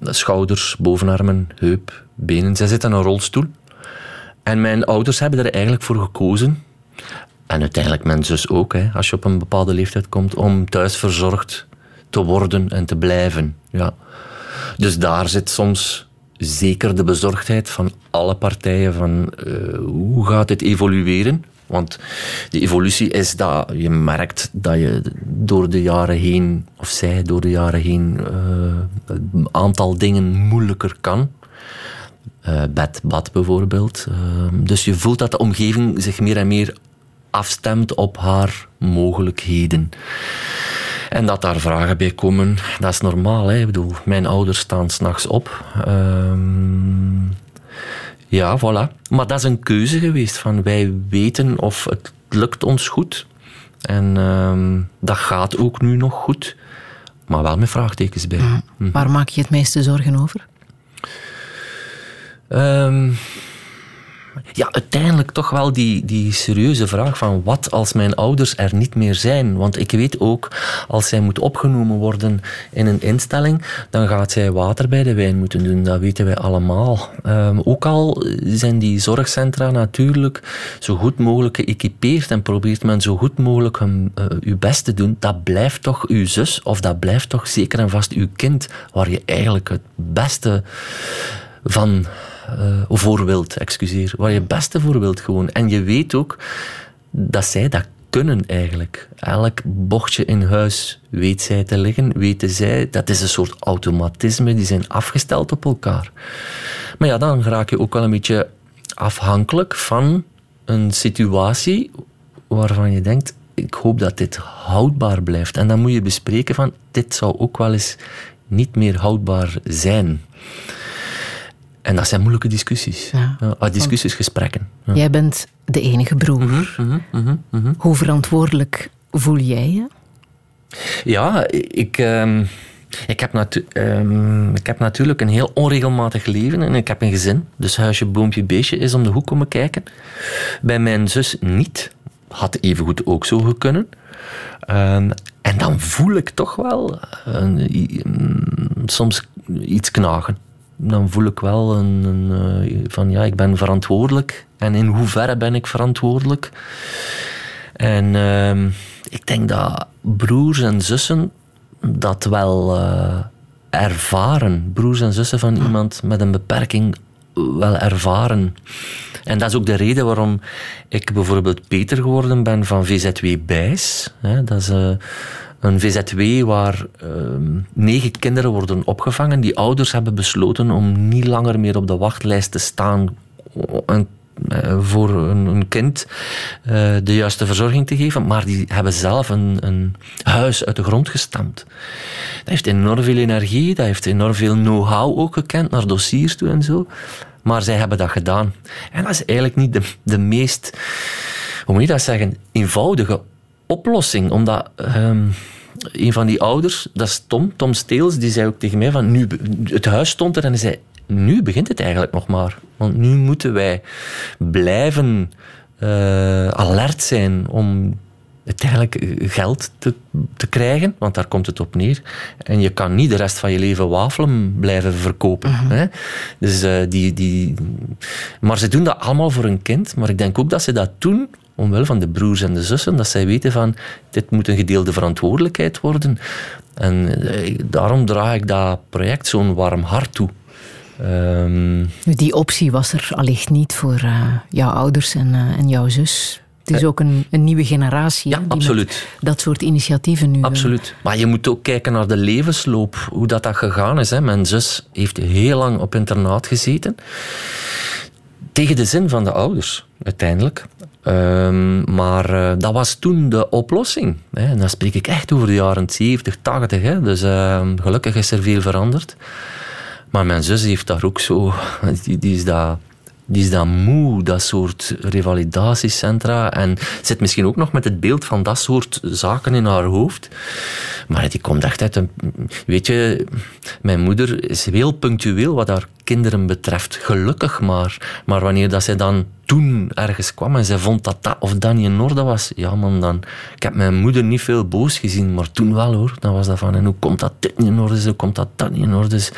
Schouders, bovenarmen, heup, benen. Zij zit in een rolstoel. En mijn ouders hebben er eigenlijk voor gekozen. En uiteindelijk zus ook, hè, als je op een bepaalde leeftijd komt, om thuis verzorgd te worden en te blijven. Ja. Dus daar zit soms zeker de bezorgdheid van alle partijen van eh, hoe gaat het evolueren? Want de evolutie is dat je merkt dat je door de jaren heen, of zij door de jaren heen, eh, een aantal dingen moeilijker kan. Eh, bed, bad bijvoorbeeld. Dus je voelt dat de omgeving zich meer en meer afstemt op haar mogelijkheden. En dat daar vragen bij komen, dat is normaal. Hè? Ik bedoel, mijn ouders staan s'nachts op. Ehm, ja, voilà. Maar dat is een keuze geweest van wij weten of het lukt ons goed. En ehm, dat gaat ook nu nog goed. Maar wel met vraagtekens bij. Hm. Waar maak je het meeste zorgen over? Ehm, ja, uiteindelijk toch wel die, die serieuze vraag van wat als mijn ouders er niet meer zijn? Want ik weet ook, als zij moet opgenomen worden in een instelling, dan gaat zij water bij de wijn moeten doen. Dat weten wij allemaal. Ehm, ook al zijn die zorgcentra natuurlijk zo goed mogelijk geëquipeerd en probeert men zo goed mogelijk hun, eh, uw best te doen, dat blijft toch uw zus of dat blijft toch zeker en vast uw kind waar je eigenlijk het beste van eh voor wilt, excuseer. Waar je beste voor wilt gewoon. En je weet ook dat zij dat kunnen eigenlijk. Elk bochtje in huis weet zij te liggen, weten zij. Dat is een soort automatisme, die zijn afgesteld op elkaar. Maar ja, dan raak je ook wel een beetje afhankelijk van een situatie waarvan je denkt, ik hoop dat dit houdbaar blijft. En dan moet je bespreken van, dit zou ook wel eens niet meer houdbaar zijn. En dat zijn moeilijke discussies. Ja. Ja, ah, discussies, gesprekken. Ja. Jij bent de enige broer. Mhm, Hoe verantwoordelijk voel jij je? Ja, ik, ehm, ik, heb ehm, ik heb natuurlijk een heel onregelmatig leven en ik heb een gezin. Dus huisje, boompje, beestje is om de hoek komen kijken. Bij mijn zus niet. Had evengoed ook zo kunnen. Ehm, en dan voel ik toch wel een, i- mm, soms iets knagen. Dan voel ik wel een, een, eh, van ja, ik ben verantwoordelijk. En in hoeverre ben ik verantwoordelijk? En ehm, ik denk dat broers en zussen dat wel eh, ervaren. Broers en zussen van iemand met een beperking wel ervaren. En dat is ook de reden waarom ik bijvoorbeeld Peter geworden ben van VZW Bijs. Dat is eh, een VZW waar ehm, negen kinderen worden opgevangen. Die ouders hebben besloten om niet langer meer op de wachtlijst te staan eh, voor een, een kind eh, de juiste verzorging te geven, maar die hebben zelf een, een huis uit de grond gestampt. Dat heeft enorm veel energie, dat heeft enorm veel know-how ook gekend naar dossiers toe en zo. Maar zij hebben dat gedaan. En dat is eigenlijk niet de, de meest, hoe moet je dat zeggen, eenvoudige oplossing. Omdat ehm, een van die ouders, dat is Tom, Tom Steels, die zei ook tegen mij van, nu, het huis stond er en hij zei, nu begint het eigenlijk nog maar. Want nu moeten wij blijven eh, alert zijn om uiteindelijk eh, geld te, te krijgen, want daar komt het op neer. En je kan niet de rest van je leven wafelen blijven verkopen. hè? Dus, eh, die, die... Maar ze doen dat allemaal voor een kind. Maar ik denk ook dat ze dat doen omwille van de broers en de zussen, dat zij weten van dit moet een gedeelde verantwoordelijkheid worden. En eh, daarom draag ik dat project zo'n warm hart toe. Ehm, Die optie was er allicht niet voor eh, jouw ouders en, eh, en jouw zus. Het is ook een, een nieuwe generatie Ja, die absoluut. dat soort initiatieven nu... Absoluut. Maar je moet ook kijken naar de levensloop, hoe dat, dat gegaan is. Hè. Mijn zus heeft heel lang op internaat gezeten. Tegen de zin van de ouders, uiteindelijk. Ehm, maar eh, dat was toen de oplossing. Hè. En dan spreek ik echt over de jaren 70, 80. Hè. Dus ehm, gelukkig is er veel veranderd. Maar mijn zus heeft daar ook zo... Die, die is daar... Die is dan moe, dat soort revalidatiecentra. En zit misschien ook nog met het beeld van dat soort zaken in haar hoofd. Maar die komt echt uit een... Weet je, mijn moeder is heel punctueel wat haar kinderen betreft. Gelukkig maar. Maar wanneer dat zij dan toen ergens kwam en zij vond dat dat of dat niet in orde was, ja man, dan... Ik heb mijn moeder niet veel boos gezien, maar toen wel hoor. Dan was dat van, en hoe komt dat dit niet in orde is, hoe komt dat dat niet in orde is.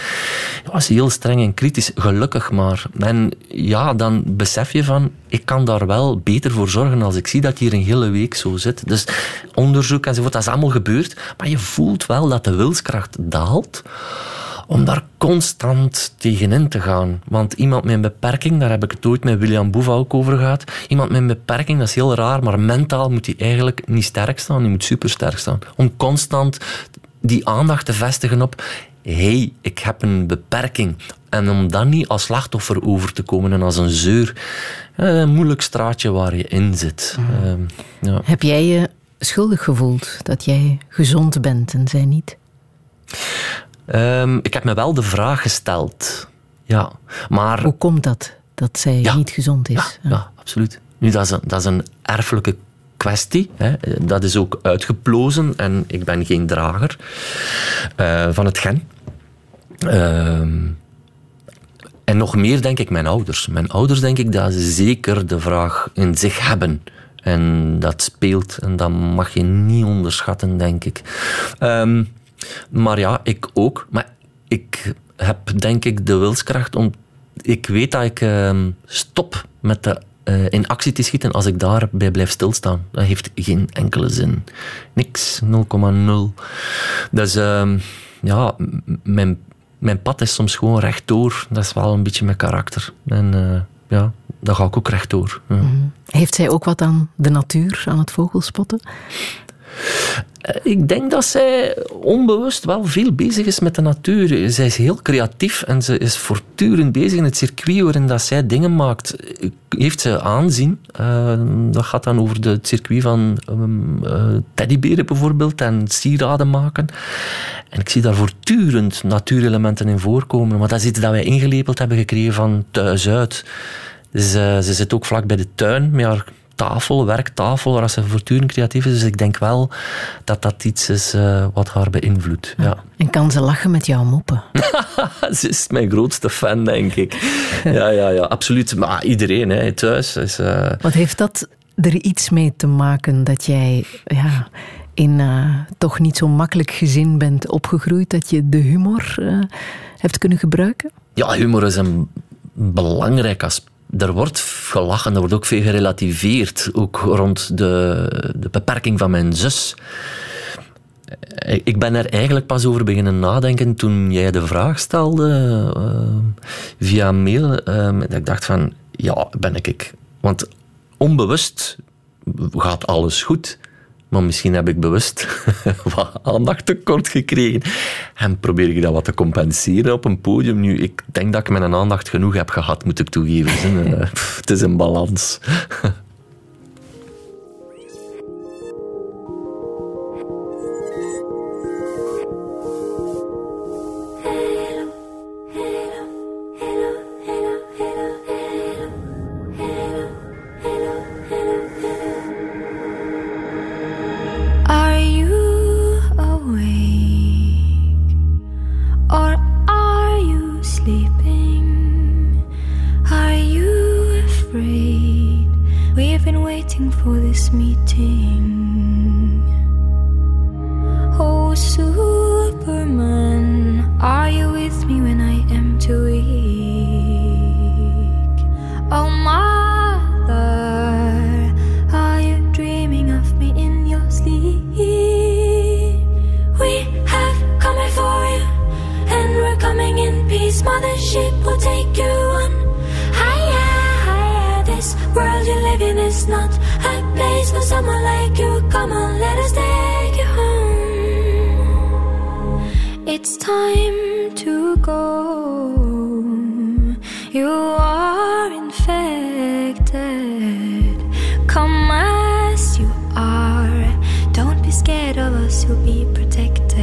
Was heel streng en kritisch, gelukkig maar. En ja, dan besef je van, ik kan daar wel beter voor zorgen als ik zie dat hier een hele week zo zit. Dus onderzoek enzovoort, dat is allemaal gebeurd. Maar je voelt wel dat de wilskracht daalt om daar constant tegenin te gaan. Want iemand met een beperking, daar heb ik het ooit met William Boeva ook over gehad. Iemand met een beperking, dat is heel raar, maar mentaal moet hij eigenlijk niet sterk staan, die moet supersterk staan. Om constant die aandacht te vestigen op hey, ik heb een beperking. En om dan niet als slachtoffer over te komen en als een zeur. eh, Een moeilijk straatje waar je in zit. Ehm, ja. Heb jij je schuldig gevoeld dat jij gezond bent en zij niet? Ehm, ik heb me wel de vraag gesteld. Ja, maar... Hoe komt dat, dat zij niet gezond is? Ja, absoluut. Nu, dat is een, dat is een erfelijke kwestie. Hè. Dat is ook uitgeplozen en ik ben geen drager eh, van het gen. Ehm, en nog meer denk ik mijn ouders. Mijn ouders denk ik dat ze zeker de vraag in zich hebben. En dat speelt en dat mag je niet onderschatten, denk ik. Ehm, maar ja, ik ook. Maar ik heb denk ik de wilskracht om... Ik weet dat ik ehm, stop met de, eh, in actie te schieten als ik daarbij blijf stilstaan. Dat heeft geen enkele zin. Niks, 0,0. Dus ehm, ja, mijn, mijn pad is soms gewoon rechtdoor. Dat is wel een beetje mijn karakter. En eh, ja, daar ga ik ook rechtdoor. Ja. Heeft zij ook wat aan de natuur, aan het vogelspotten? Eh, Ik denk dat zij onbewust wel veel bezig is met de natuur. Zij is heel creatief en ze is voortdurend bezig in het circuit waarin dat zij dingen maakt. Heeft ze aanzien. Eh, dat gaat dan over de, het circuit van um, teddyberen bijvoorbeeld en sieraden maken. En ik zie daar voortdurend natuurelementen in voorkomen. Maar dat is iets dat wij ingelepeld hebben gekregen van thuis uit. Dus, ze zit ook vlak bij de tuin met haar tafel, werktafel, waar ze voortdurend creatief is. Dus ik denk wel dat dat iets is eh, wat haar beïnvloedt. Ja. En kan ze lachen met jouw moppen? ze is mijn grootste fan, denk ik. ja, ja, ja, absoluut. Maar iedereen hè, thuis is... eh, Wat heeft dat er iets mee te maken dat jij ja, in eh, toch niet zo makkelijk gezin bent opgegroeid, dat je de humor hebt kunnen gebruiken? Ja, humor is een belangrijk aspect. Er wordt gelachen, er wordt ook veel gerelativeerd. Ook rond de, de beperking van mijn zus. Ik ben er eigenlijk pas over beginnen nadenken toen jij de vraag stelde eh, via mail. dat ik dacht van, ja, ben ik ik. Want onbewust gaat alles goed. Maar misschien heb ik bewust wat aandacht tekort gekregen. En probeer ik dat wat te compenseren op een podium. Nu, ik denk dat ik mijn aandacht genoeg heb gehad, moet ik toegeven. Eh, pff, Het is een balans. this meeting. Oh, Superman, are you with me when I am too weak? Oh, Mother, are you dreaming of me in your sleep? We have come before you, and we're coming in peace. Mothership will take you on higher, higher. This world you live in is not for someone like you. Come on, let us take you home. It's time to go. You are infected. Come as you are. Don't be scared of us, you'll be protected.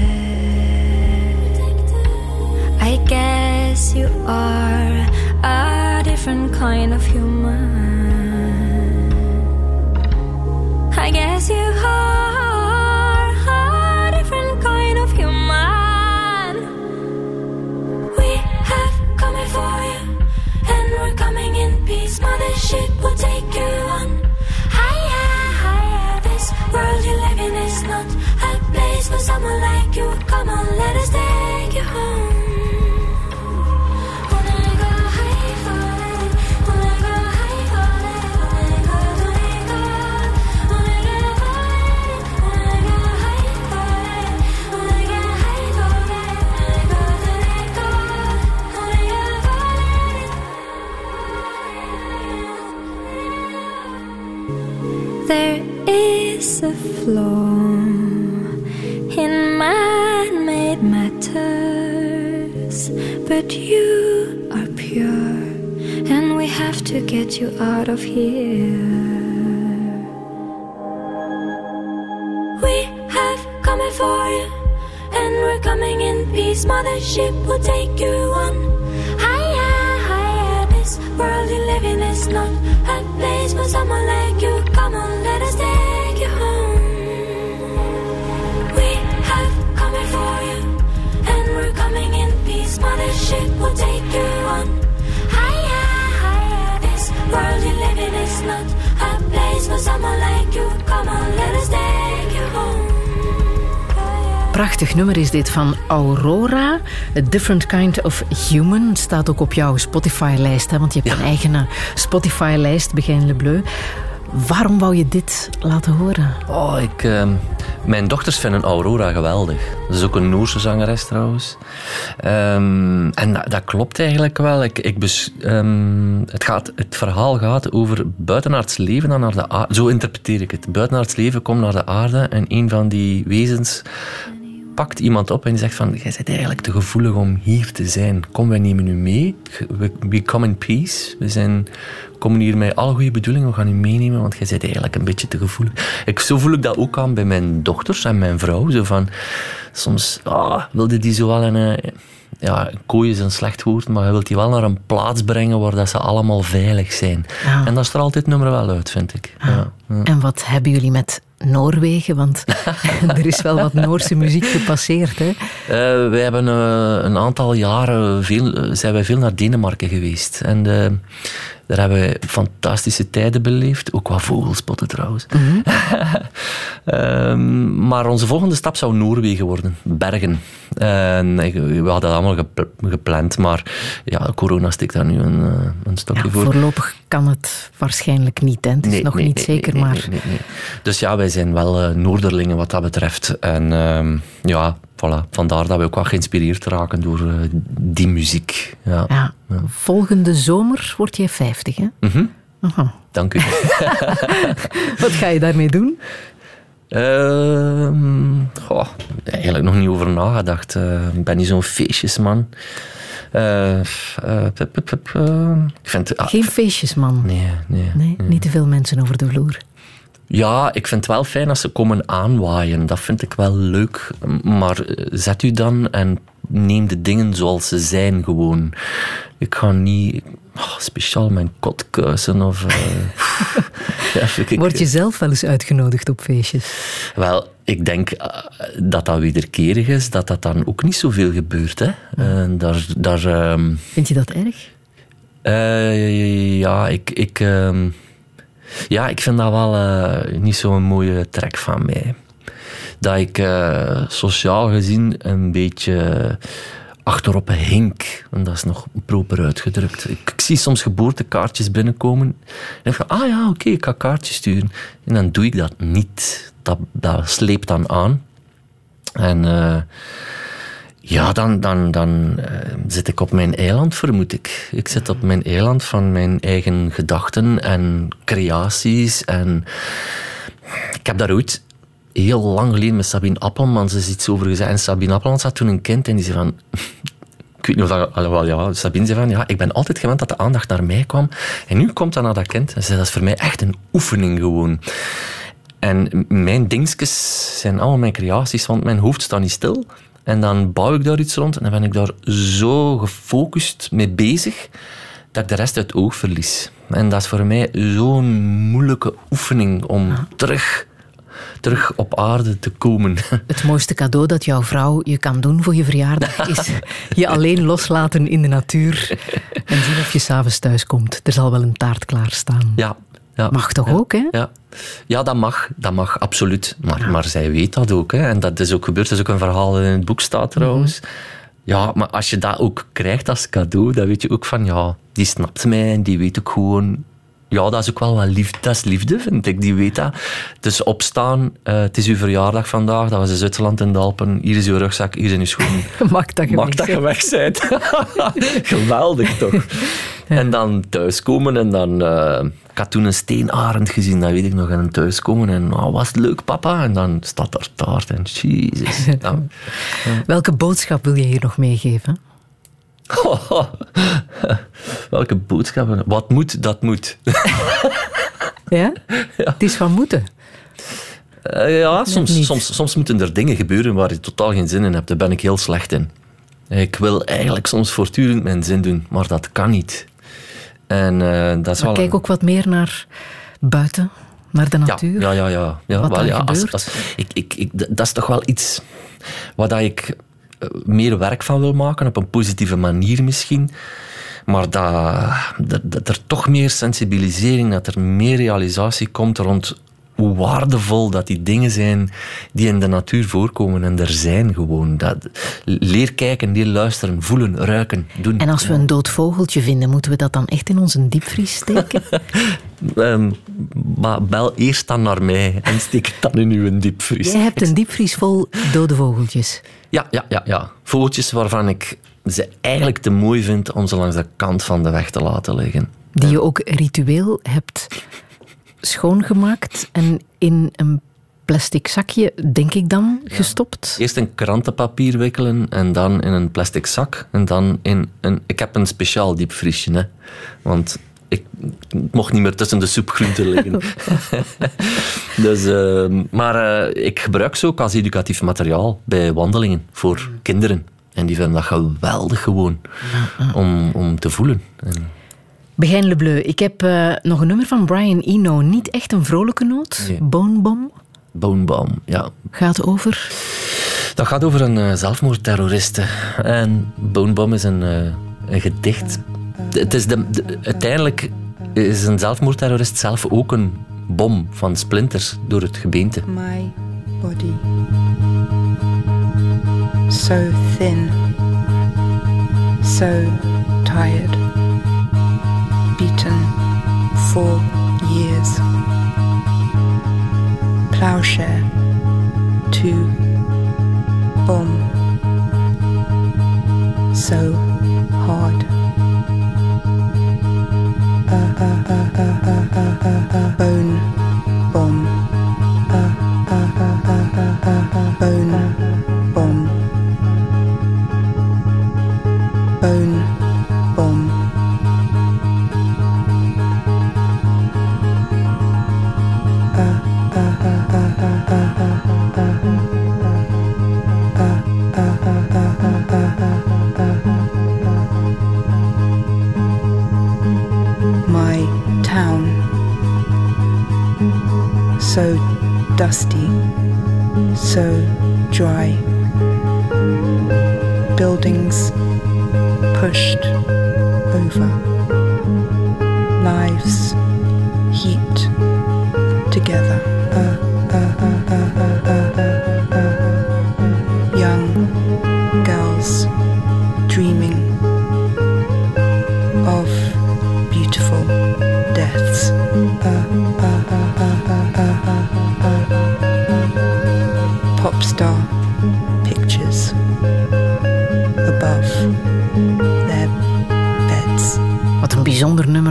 I guess you are a different kind of human. Out of here. Prachtig nummer is dit van Aurora. A Different Kind of Human. Staat ook op jouw Spotify-lijst. hè, Want je hebt een eigen eh, Spotify-lijst, Begin Le Bleu. Waarom wou je dit laten horen? Oh, ik, ehm, mijn dochters vinden Aurora geweldig. Dat is ook een Noorse zangeres trouwens. Ehm, en dat, klopt eigenlijk wel. Ik, ik ehm, het, gaat, het verhaal gaat over buitenaards leven dat naar de aarde... Zo interpreteer ik het. Buitenaards leven komt naar de aarde en een van die wezens pakt iemand op en die zegt van, jij bent eigenlijk te gevoelig om hier te zijn. Kom, wij nemen u mee. We, come in peace. We zijn, komen hier met alle goede bedoelingen. We gaan u meenemen, want jij bent eigenlijk een beetje te gevoelig. Ik, zo voel ik dat ook aan bij mijn dochters en mijn vrouw. Zo van, soms ah, wilde die zo wel een... eh, Ja, kooi is een slecht woord, maar je wilt die wel naar een plaats brengen waar dat ze allemaal veilig zijn. Ja. En dat straalt dit nummer wel uit, vind ik. Ja. Ja. En wat hebben jullie met Noorwegen? Want er is wel wat Noorse muziek gepasseerd. Hè? Eh, wij hebben eh, een aantal jaren veel, eh, zijn wij veel naar Denemarken geweest. En daar hebben wij fantastische tijden beleefd. Ook wat vogelspotten trouwens. Ehm, maar onze volgende stap zou Noorwegen worden. Bergen. En ik- we hadden dat allemaal gep- gepland. Maar ja, corona stikt daar nu een, eh, een stokje Ja, voor. voorlopig kan het waarschijnlijk niet. Hè? Het is Nee, nog nee, niet nee, zeker, maar... Dus ja, wij zijn wel eh, Noorderlingen wat dat betreft. En ehm, ja, voilà. vandaar dat we ook wel geïnspireerd raken door eh, die muziek. Ja. Ja, volgende zomer word jij 50, hè? Mhm. Aha. Dank u. Wat ga je daarmee doen? Ehm, goh, eigenlijk nog niet over nagedacht. Eh, Ik ben niet zo'n feestjesman. Pup, pup, pup, eh, ik vind... ah, Geen feestjesman. Nee, nee. Nee, niet te veel mensen over de vloer. Ja, ik vind het wel fijn als ze komen aanwaaien. Dat vind ik wel leuk. Maar eh, zet u dan en neem de dingen zoals ze zijn gewoon. Ik ga niet oh, speciaal mijn kot kuisen of... eh, ja, vind ik- Word je zelf wel eens uitgenodigd op feestjes? Wel, ik denk eh, dat dat wederkerig is, dat dat dan ook niet zoveel gebeurt. Hè? Eh, daar... daar ehm, Vind je dat erg? eh, ja, ik... ik ehm, ja, ik vind dat wel eh, niet zo'n mooie trek van mij. Dat ik eh, sociaal gezien een beetje achterop hink. En dat is nog proper uitgedrukt. Ik, ik zie soms geboortekaartjes binnenkomen. En ik van, ah ja, oké, ik ga kaartjes sturen. En dan doe ik dat niet. Dat, dat sleept dan aan. En eh, ja, dan, dan, dan eh, zit ik op mijn eiland, vermoed ik. Ik zit op mijn eiland van mijn eigen gedachten en creaties. En ik heb daar ooit heel lang geleden met Sabine Appelmans eens iets over gezegd. En Sabine Appelmans had toen een kind en die zei van... Ik weet niet of dat... alhoewel, ja, Sabine zei van, ja, ik ben altijd gewend dat de aandacht naar mij kwam. En nu komt dat naar dat kind. En ze zei, dat is voor mij echt een oefening gewoon. En mijn dingetjes zijn allemaal mijn creaties, want mijn hoofd staat niet stil. En dan bouw ik daar iets rond en dan ben ik daar zo gefocust mee bezig dat ik de rest uit het oog verlies. En dat is voor mij zo'n moeilijke oefening om terug, terug op aarde te komen. Het mooiste cadeau dat jouw vrouw je kan doen voor je verjaardag is je alleen loslaten in de natuur en zien of je s'avonds thuis komt. Er zal wel een taart klaarstaan. Ja. Ja Mag toch ja, ook, hè? Ja. ja, dat mag. Dat mag, absoluut. Maar, maar zij weet dat ook. Hè. En dat is ook gebeurd. Dat is ook een verhaal dat in het boek staat trouwens. Ja, maar als je dat ook krijgt als cadeau, dan weet je ook van, ja, die snapt mij en die weet ook gewoon... Ja, dat is ook wel wat liefde. Dat is liefde, vind ik. Die weet dat. Dus opstaan, eh, het is uw verjaardag vandaag, dat was in Zwitserland in de Alpen. Hier is uw rugzak, hier zijn uw schoenen. Mag dat je Mag weg dat je weg bent. Geweldig toch? En dan thuiskomen en dan... eh, ik had toen een steenarend gezien, dat weet ik nog. En thuiskomen en oh, was het leuk, papa? En dan staat er taart en jezus. Nou, Welke boodschap wil je hier nog meegeven? welke boodschappen? Wat moet, dat moet. Ja? Het is van moeten. Eh, ja, soms, soms, soms moeten er dingen gebeuren waar je totaal geen zin in hebt. Daar ben ik heel slecht in. Ik wil eigenlijk soms voortdurend mijn zin doen, maar dat kan niet. En eh, dat is Maar wel kijk ook wat meer naar buiten, naar de natuur. Ja, ja, ja. ja. Wat wel, ja als, gebeurt. als, ik, ik, ik, dat is toch wel iets waar dat ik eh, meer werk van wil maken, op een positieve manier misschien. Maar dat, dat, dat er toch meer sensibilisering, dat er meer realisatie komt rond hoe waardevol dat die dingen zijn die in de natuur voorkomen. En er zijn gewoon. Dat, leer kijken, leer luisteren, voelen, ruiken, doen. En als we een dood vogeltje vinden, moeten we dat dan echt in onze diepvries steken? Ehm, maar bel eerst dan naar mij en steek het dan in uw diepvries. Jij hebt een diepvries vol dode vogeltjes. Ja, ja, ja, ja. Vogeltjes waarvan ik ze eigenlijk te mooi vind om ze langs de kant van de weg te laten liggen. Die je ook ritueel hebt schoongemaakt en in een plastic zakje, denk ik dan, gestopt. Eerst in krantenpapier wikkelen en dan in een plastic zak. En dan in een... Ik heb een speciaal diepvriesje, hè. Want ik mocht niet meer tussen de soepgroenten liggen. dus, eh, maar eh, ik gebruik ze ook als educatief materiaal bij wandelingen voor kinderen. En die vinden dat geweldig gewoon om, om te voelen. En, Begijn Le Bleu, ik heb eh, nog een nummer van Brian Eno. Niet echt een vrolijke noot. Nee. Bone Bomb Bonebaum, ja. gaat over. Dat gaat over een eh, zelfmoordterroriste. En Bonebom is een, eh, een gedicht. Het is de, de- uiteindelijk is een zelfmoordterrorist zelf ook een bom van splinters door het gebeente. my body. So thin, so tired, beaten for years. Plowshare to bomb. So hard. Uh, uh, uh, uh, uh, uh, uh, uh, bone bomb. Bone bomb. Bone So dusty, so dry. Buildings pushed over. Lives heaped together. Uh,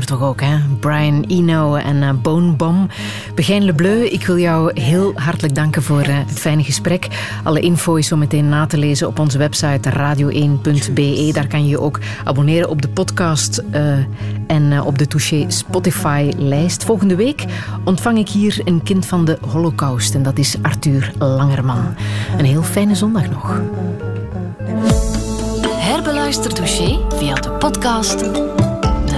toch ook, hè? Brian Eno en eh, Bone Bomb. Begijn Le Bleu, ik wil jou heel hartelijk danken voor eh, het fijne gesprek. Alle info is zo meteen na te lezen op onze website radio1.be. Daar kan je je ook abonneren op de podcast eh, en eh, op de Touché Spotify-lijst. Volgende week ontvang ik hier een kind van de Holocaust en dat is Arthur Langerman. Een heel fijne zondag nog. Herbeluister Touché via de podcast,